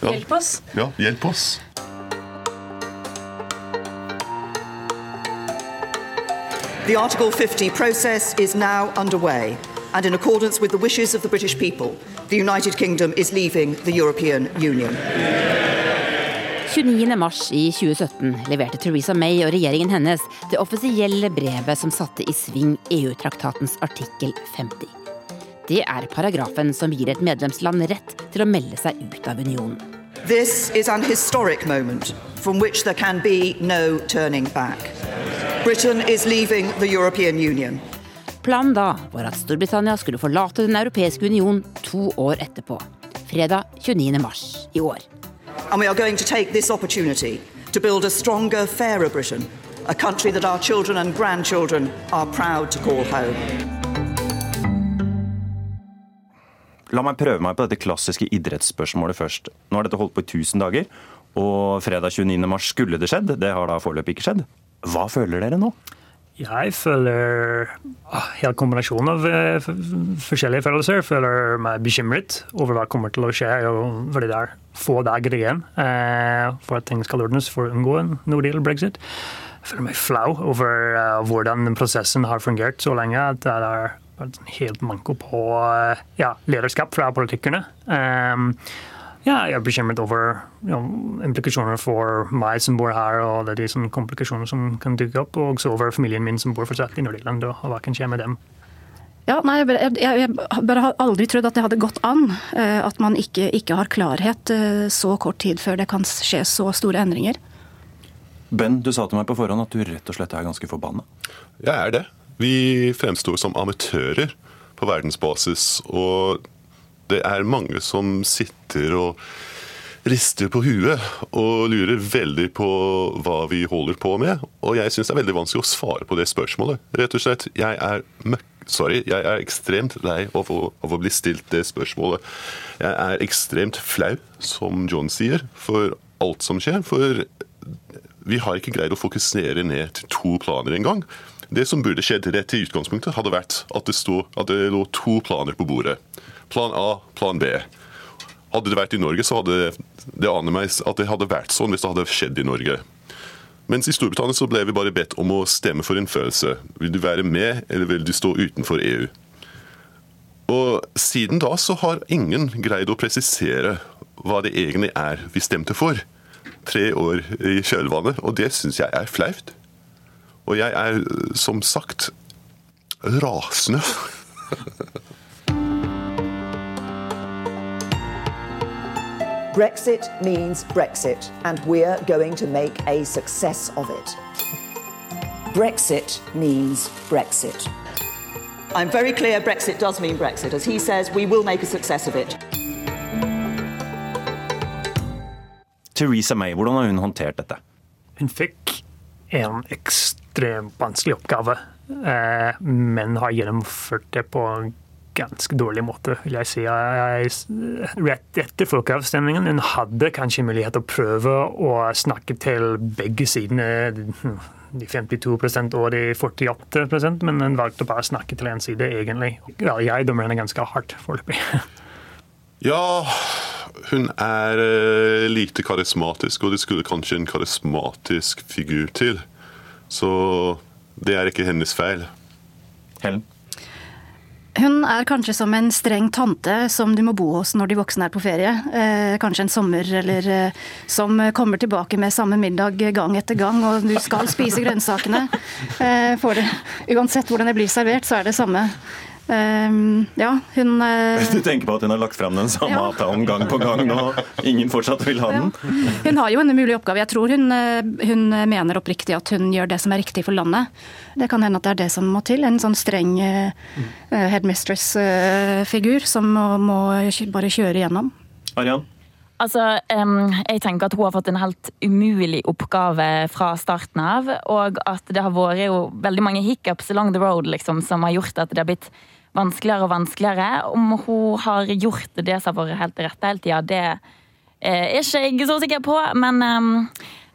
S21: Ja. Hjelp oss.
S19: Ja, hjelp oss.
S23: The Article 50 process is now underway, and in accordance with the wishes of the British people, the United Kingdom is leaving the European Union.
S5: 29. mars i 2017 leverte Theresa May og regjeringen hennes det offisielle brevet som satte i sving EU-traktatens artikkel 50. Det er paragrafen som gir et medlemsland rett til å melde seg ut av unionen.
S23: This is an historic moment from which there can be no turning back. Britain is leaving the European Union.
S5: Planen da var at Storbritannia skulle forlate Den europeiske union to år etterpå. Fredag 29. mars i år.
S23: And we are going to take this opportunity to build a stronger, fairer Britain, a country that our children and grandchildren are proud to call home.
S17: La meg prøve meg på dette klassiske idrettsspørsmålet først. Nå har dette holdt på i 1000 dager, og fredag 29. mars skulle det skjedd. Det har da foreløpig ikke skjedd. Hva føler dere nå?
S22: Jeg føler ah, helt kombinasjon av uh, forskjellige følelser. Jeg føler meg bekymret over hva kommer til å skje, fordi det er få dager igjen uh, for at ting skal ordnes for å unngå en no deal brexit. Jeg føler meg flau over uh, hvordan prosessen har fungert så lenge. at det er helt manko på eh, ja, lederskap fra politikerne. Um, ja, jeg er bekymret over you know, implikasjoner for meg som bor her, og det er de som komplikasjoner som kan dukke opp, og også over familien min som bor fortsatt i Nordirland, og hva kan skje med dem.
S20: Ja, nei, jeg, jeg, jeg bare har aldri trodd at det hadde gått an. Eh, at man ikke, ikke, har klarhet eh, så kort tid før det kan skje så store endringer.
S17: Ben, du sa til meg på forhånd at du rett og slett er ganske forbanna.
S19: Jeg er det. Vi fremstår som amatører på verdensbasis. Og det er mange som sitter og rister på huet og lurer veldig på hva vi holder på med. Og jeg syns det er veldig vanskelig å svare på det spørsmålet. Rett og slett, jeg er møkk Sorry, jeg er ekstremt lei av å, av å, bli stilt det spørsmålet. Jeg er ekstremt flau, som John sier, for alt som skjer. For vi har ikke greid å fokusere ned til to planer engang. Det som burde skjedd rett i utgangspunktet, hadde vært at det, stod, at det lå to planer på bordet. Plan A, plan B. Hadde det vært i Norge, så hadde det aner meg at det hadde vært sånn hvis det hadde skjedd i Norge. Mens i Storbritannia så ble vi bare bedt om å stemme for en følelse. Vil du være med, eller vil du stå utenfor EU? Og Siden da så har ingen greid å presisere hva det egentlig er vi stemte for. Tre år i kjølvannet, og det syns jeg er flaut. Og jeg er som sagt rasende.
S23: Brexit means Brexit, and we're going to make a success of it. Brexit means Brexit. I'm very clear Brexit does mean Brexit. As he says, we will make a success of it.
S17: Theresa May, hvordan har hun håndtert dette?
S22: Hun fikk en ekstremt vanskelig oppgave, eh, men har gjennomført det på en ganske dårlig måte, vil jeg si. Rett etter folkeavstemningen hun hadde kanskje mulighet til å prøve å snakke til begge sidene, de 52 og de 48% men hun valgte bare å snakke til én side, egentlig. Jeg dømmer henne ganske hardt foreløpig.
S19: Ja, hun er uh, lite karismatisk, og det skulle kanskje en karismatisk figur til. Så det er ikke hennes feil.
S17: Helen?
S20: Hun er kanskje som en streng tante som du må bo hos når de voksne er på ferie. Eh, kanskje en sommer, eller eh, som kommer tilbake med samme middag gang etter gang, og du skal spise grønnsakene. Eh, det. Uansett hvordan det blir servert, så er det samme Um, ja, hun uh,
S17: Du tenker på at hun har lagt fram den samme ja. avtalen gang på gang nå? Ingen fortsatt vil ha den?
S20: Ja. Hun har jo en umulig oppgave. Jeg tror hun, hun, mener oppriktig at hun gjør det som er riktig for landet. Det kan hende at det er det som må til. En sånn streng uh, headmistress-figur som må, må, bare kjøre igjennom.
S17: Arian?
S21: Altså, jeg tenker at Hun har fått en helt umulig oppgave fra starten av. Og at det har vært jo veldig mange hiccups along the road liksom, som har gjort at det har blitt vanskeligere og vanskeligere. Om hun har gjort det som har vært helt rett hele tida, det er ikke jeg så sikker på. Men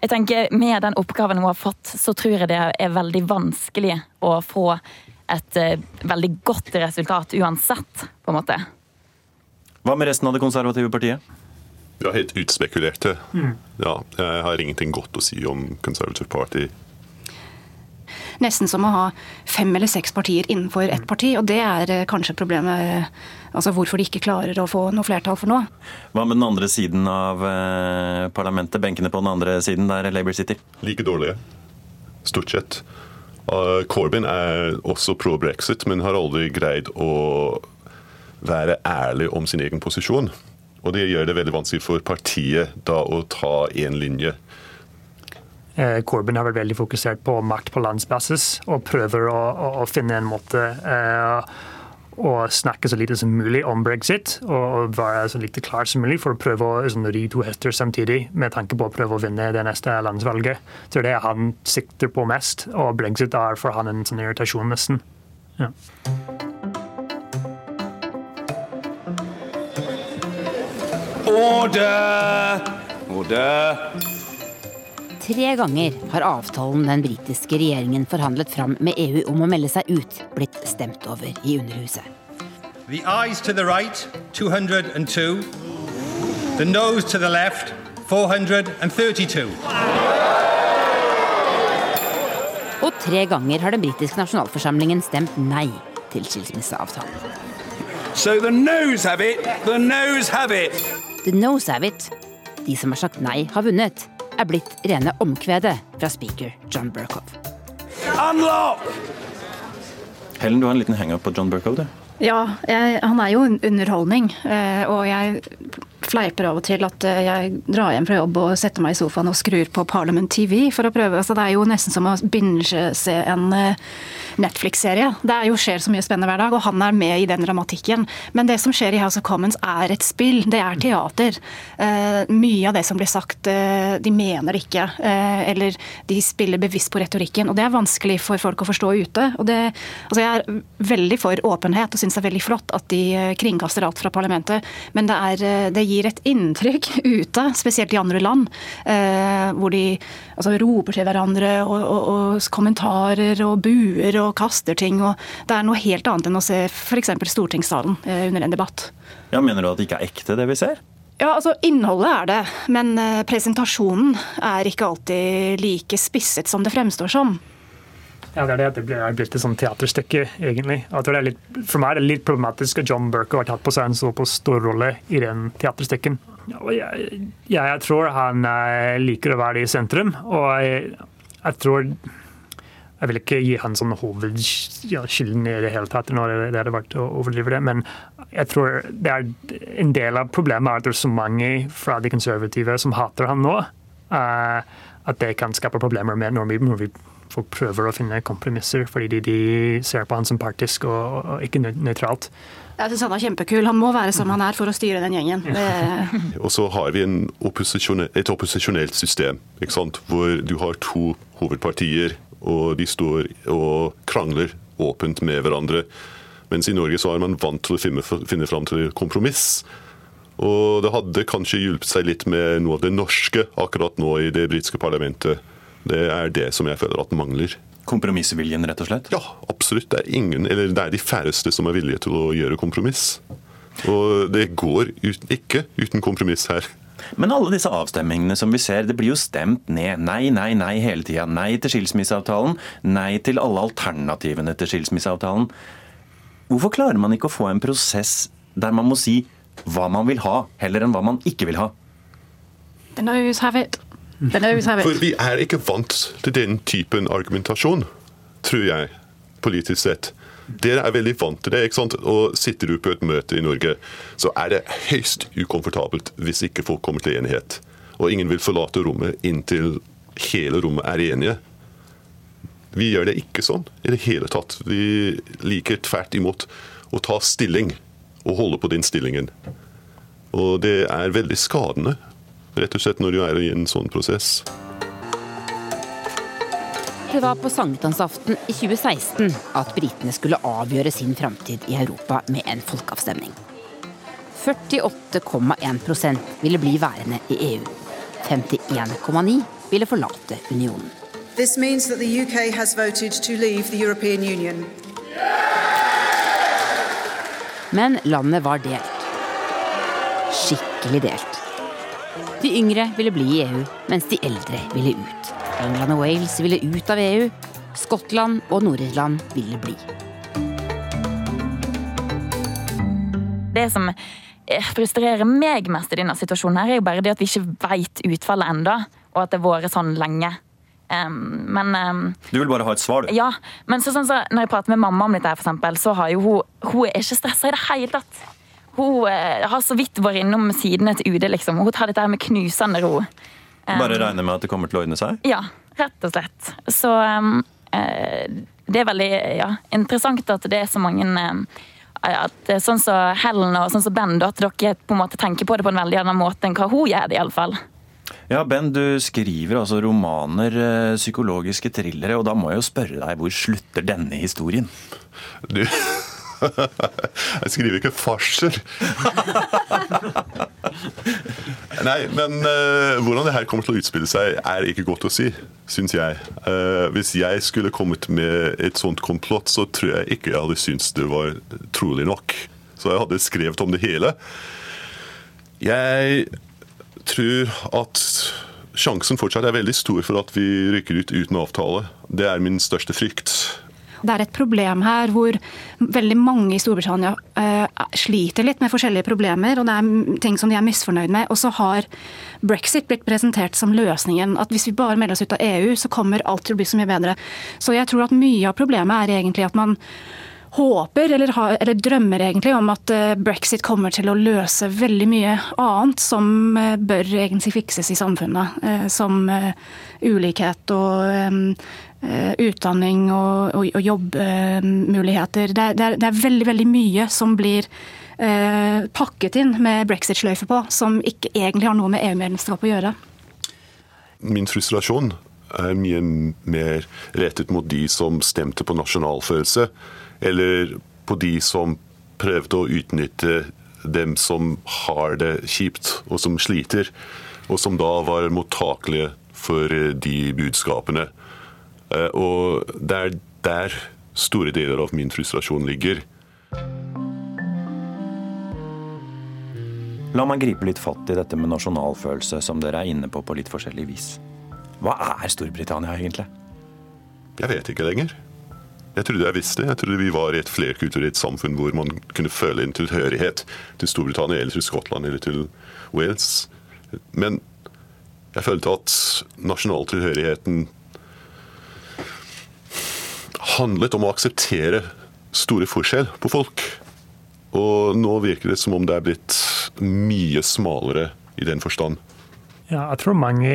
S21: jeg tenker med den oppgaven hun har fått, så tror jeg det er veldig vanskelig å få et eh, veldig godt resultat uansett, på en måte.
S17: Hva med resten av det konservative partiet?
S19: Ja, helt utspekulerte. Mm. Ja, jeg har ingenting godt å si om Conservative Party.
S20: Nesten som å ha fem eller seks partier innenfor ett parti, og det er eh, kanskje problemet. Eh, altså Hvorfor de ikke klarer å få noe flertall for noe.
S17: Hva med den andre siden av eh, parlamentet? Benkene på den andre siden, der Labour sitter?
S19: Like dårlige. Stort sett. Corbyn er også pro brexit, men har aldri greid å være ærlig om sin egen posisjon. Og det gjør det veldig vanskelig for partiet da å ta én linje.
S22: Eh, Corbyn har vært veldig fokusert på makt på landsbasis og prøver å, å, å finne en måte eh, å snakke så lite som mulig om brexit og være så lite klar som mulig for å prøve å sånn, ri to hester samtidig med tanke på å prøve å vinne det neste landsvalget. Så det er det han sikter på mest, og brexit er for han en sånn irritasjon, nesten. Ja.
S24: Order! Order!
S5: Tre ganger har avtalen den britiske regjeringen forhandlet fram med EU om å melde seg ut, blitt stemt over i Underhuset.
S24: The eyes to the right, 202. The nose to the left, 432.
S5: Og tre ganger har den britiske nasjonalforsamlingen stemt nei til skilsmisseavtalen.
S24: So the nose have it, the nose have it.
S5: The Nose Have It, de som har sagt nei, har vunnet, er blitt rene omkvedet fra speaker John Burkhoff.
S17: Unlock! Helen, du har en liten henger på John Burkhoff, du?
S20: Ja, jeg, han er jo underholdning. Eh, og jeg fleiper av og til at eh, jeg drar hjem fra jobb og setter meg i sofaen og skrur på Parliament TV for å prøve. Altså, det er jo nesten som å binge-se en eh, Netflix-serie. Det jo skjer så mye spennende hver dag, og han er med i den dramatikken. Men det som skjer i House of Commons er et spill, det er teater. Uh, mye av det som blir sagt, uh, de mener ikke. Uh, eller de spiller bevisst på retorikken. Og det er vanskelig for folk å forstå ute. Og det, altså jeg er veldig for åpenhet og syns det er veldig flott at de kringkaster alt fra parlamentet, men det, er, det gir et inntrykk ute, spesielt i andre land, hvor de altså, roper til hverandre og, og, og kommentarer og buer og kaster ting. og Det er noe helt annet enn å se f.eks. stortingssalen eh, under en debatt.
S17: Ja, Mener du at det ikke er ekte, det vi ser?
S20: Ja, altså Innholdet er det, men eh, presentasjonen er ikke alltid like spisset som det fremstår som.
S22: Ja, det er det. Det blir blitt et sånt teaterstykke, egentlig. Litt, for meg er det litt problematisk at John Burke har tatt på seg en såpass stor rolle i den teaterstykken. Jeg, jeg, tror han eh, liker å være i sentrum, og jeg, jeg tror jeg vil ikke gi han sånn hovedskylden i det hele tatt, når det hadde vært å overdrive det. Men jeg tror det er en del av problemet er at det er så mange fra de konservative som hater han nå, uh, at det kan skape problemer med når vi, når vi folk prøver å finne kompromisser, fordi de, de ser på han som partisk og, og ikke nøytralt.
S20: Jeg synes Han er kjempekul. Han må være som han er for å styre den gjengen.
S19: og så har vi opposisjone, et opposisjonelt system, hvor du har to hovedpartier og de står og krangler åpent med hverandre. Mens i Norge så er man vant til å finne, finne fram til kompromiss. Og det hadde kanskje hjulpet seg litt med noe av det norske akkurat nå i det britiske parlamentet. Det er det som jeg føler at mangler.
S17: Kompromissviljen, rett og slett?
S19: Ja, absolutt. Det er, ingen, eller det er de færreste som er villige til å gjøre kompromiss. Og det går ut, ikke uten kompromiss her.
S17: Men alle disse avstemmingene som vi ser, det blir jo stemt ned. Nei, nei, nei hele tida. Nei til skilsmisseavtalen. Nei til alle alternativene til skilsmisseavtalen. Hvorfor klarer man ikke å få en prosess der man må si hva man vil ha, heller enn hva man ikke vil ha?
S20: The noes have it.
S19: For vi er ikke vant til den typen argumentasjon, tror jeg, politisk sett. Dere er veldig vant til det. ikke sant? Og Sitter du på et møte i Norge, så er det høyst ukomfortabelt hvis ikke folk kommer til enighet. Og ingen vil forlate rommet inntil hele rommet er enige. Vi gjør det ikke sånn i det hele tatt. Vi liker tvert imot å ta stilling og holde på den stillingen. Og det er veldig skadende, rett og slett, når du er i en sånn prosess.
S5: Det var på sankthansaften i 2016 at britene skulle avgjøre sin framtid i Europa med en folkeavstemning. 48,1% ville bli værende i EU. 51,9 ville forlate unionen.
S25: This means that the UK has voted to leave the European Union.
S5: Men landet var delt. Skikkelig delt. De yngre ville bli i EU, mens de eldre ville ut. England og Wales ville ut av EU. Skottland og Nord-Irland ville bli.
S21: Det som frustrerer meg mest i denne situasjonen, her er jo bare det at vi ikke veit utfallet enda, og at det har vært sånn lenge. Um, men um,
S17: Du vil bare ha et svar, du?
S21: Ja. Men så, sånn, så, når jeg prater med mamma om dette, her, for eksempel, så har jo hun Hun er ikke stressa i det hele tatt. Hun uh, har så vidt vært innom sidene til UD, liksom. Hun tar dette her med knusende ro.
S17: Bare regne med at det kommer til å ordne seg?
S21: Ja, rett og slett. Så um, det er veldig ja, interessant at det er så mange um, at Sånn som så Helen og sånn som Ben, at dere på en måte tenker på det på en veldig annen måte enn hva hun gjør. i alle fall.
S17: Ja, Ben, du skriver altså romaner, eh, psykologiske thrillere, og da må jeg jo spørre deg, hvor slutter denne historien?
S19: Du, jeg skriver ikke farser. Nei, men uh, hvordan det her kommer til å utspille seg, er ikke godt å si, syns jeg. Uh, hvis jeg skulle kommet med et sånt komplott, så tror jeg ikke jeg hadde syntes det var trolig nok. Så jeg hadde skrevet om det hele. Jeg tror at sjansen fortsatt er veldig stor for at vi rykker ut uten avtale. Det er min største frykt.
S20: Det er et problem her hvor veldig mange i Storbritannia uh, sliter litt med forskjellige problemer, og det er ting som de er misfornøyd med. Og så har brexit blitt presentert som løsningen. At hvis vi bare melder oss ut av EU, så kommer alt til å bli så mye bedre. Så jeg tror at mye av problemet er egentlig at man håper, eller, har, eller, drømmer egentlig, om at eh, brexit kommer til å løse veldig mye annet som eh, bør egentlig fikses i samfunnet. Som ulikhet og Eh, utdanning og, og, og jobbmuligheter. Det, det, det, er veldig, veldig mye som blir eh, pakket inn med brexit-sløyfe på, som ikke egentlig har noe med EU-medlemskap å gjøre.
S19: Min frustrasjon er mye mer rettet mot de som stemte på nasjonalfølelse, eller på de som prøvde å utnytte dem som har det kjipt og som sliter, og som da var mottakelige for de budskapene. Eh, og det er der store deler av min frustrasjon ligger.
S17: La meg gripe litt fatt i dette med nasjonalfølelse, som dere er inne på på litt forskjellig vis. Hva er Storbritannia egentlig?
S19: Jeg vet ikke lenger. Jeg trodde jeg visste. Jeg trodde vi var i et flerkulturelt samfunn hvor man kunne føle en tilhørighet til Storbritannia eller til Skottland eller til Wales. Men jeg følte at nasjonaltilhørigheten handlet om å akseptere store forskjell på folk. Og nå virker det som om det er blitt mye smalere i den forstand.
S22: Ja, jeg tror mange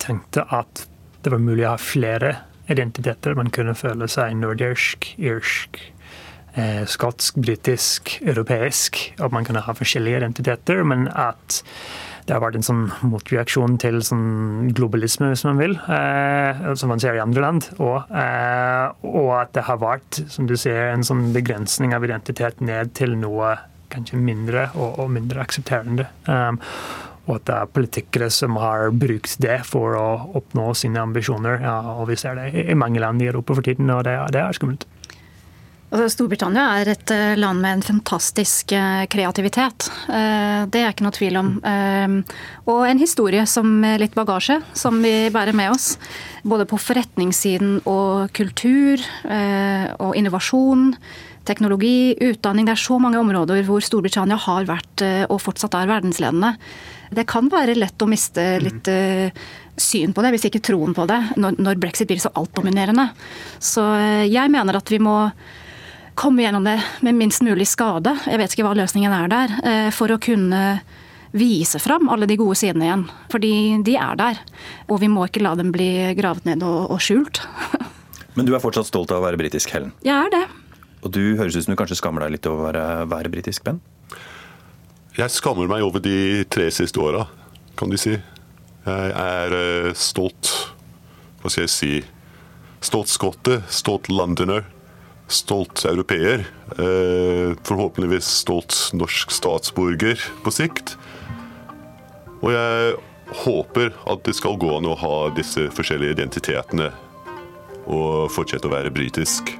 S22: tenkte at det var mulig å ha flere identiteter. Man kunne føle seg nordirsk, irsk, eh, skotsk, britisk, europeisk. At man kunne ha forskjellige identiteter, men at det har vært en sånn motreaksjon til sånn globalisme, hvis man vil, eh, som man ser i andre land. Og, eh, og, at det har vært som du ser, en sånn begrensning av identitet ned til noe kanskje mindre og, og mindre aksepterende. Um, og at det er politikere som har brukt det for å oppnå sine ambisjoner. Ja, og Vi ser det i mange land i Europa for tiden, og det, det er skummelt.
S20: Altså, Storbritannia er et eh, land med en fantastisk eh, kreativitet. Eh, det er ikke noe tvil om. Og en historie som litt bagasje, som vi bærer med oss. Både på forretningssiden og kultur og innovasjon. Teknologi, utdanning. Det er så mange områder hvor Storbritannia har vært og fortsatt er verdensledende. Det kan være lett å miste litt syn på det, hvis ikke troen på det, når brexit blir så altdominerende. Så jeg mener at vi må komme gjennom det med minst mulig skade, jeg vet ikke hva løsningen er der, eh, for å kunne vise fram alle de gode sidene igjen. Fordi de er der. Og vi må ikke la dem bli gravd ned og, og skjult.
S17: Men du er fortsatt stolt av å være britisk, Helen?
S20: Jeg er det.
S17: Og du høres ut som du kanskje skammer deg litt over å være, være britisk, Ben?
S19: Jeg skammer meg over de tre siste åra, kan du si. Jeg er uh, stolt Hva skal jeg si Stolt skotte, stolt londoner, stolt europeer. Uh, forhåpentligvis stolt norsk statsborger på sikt. Og jeg håper at det skal gå an å ha disse forskjellige identitetene og fortsette å være britisk.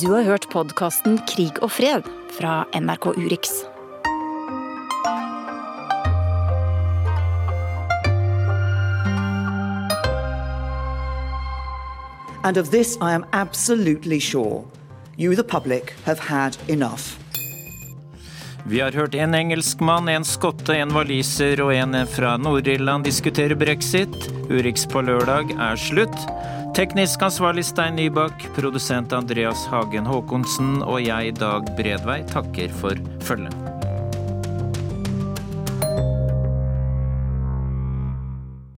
S18: Du har hørt podkasten Krig og fred fra NRK Urix.
S23: And of this I am absolutely sure. You, the public, have had enough.
S2: Vi har hørt en engelskmann, en skotte, en waliser og en fra Nord-Irland diskutere brexit. Urix på lørdag er slutt. Teknisk ansvarlig Stein Nybakk, produsent Andreas Hagen Haakonsen og jeg, Dag Bredvei, takker for følget.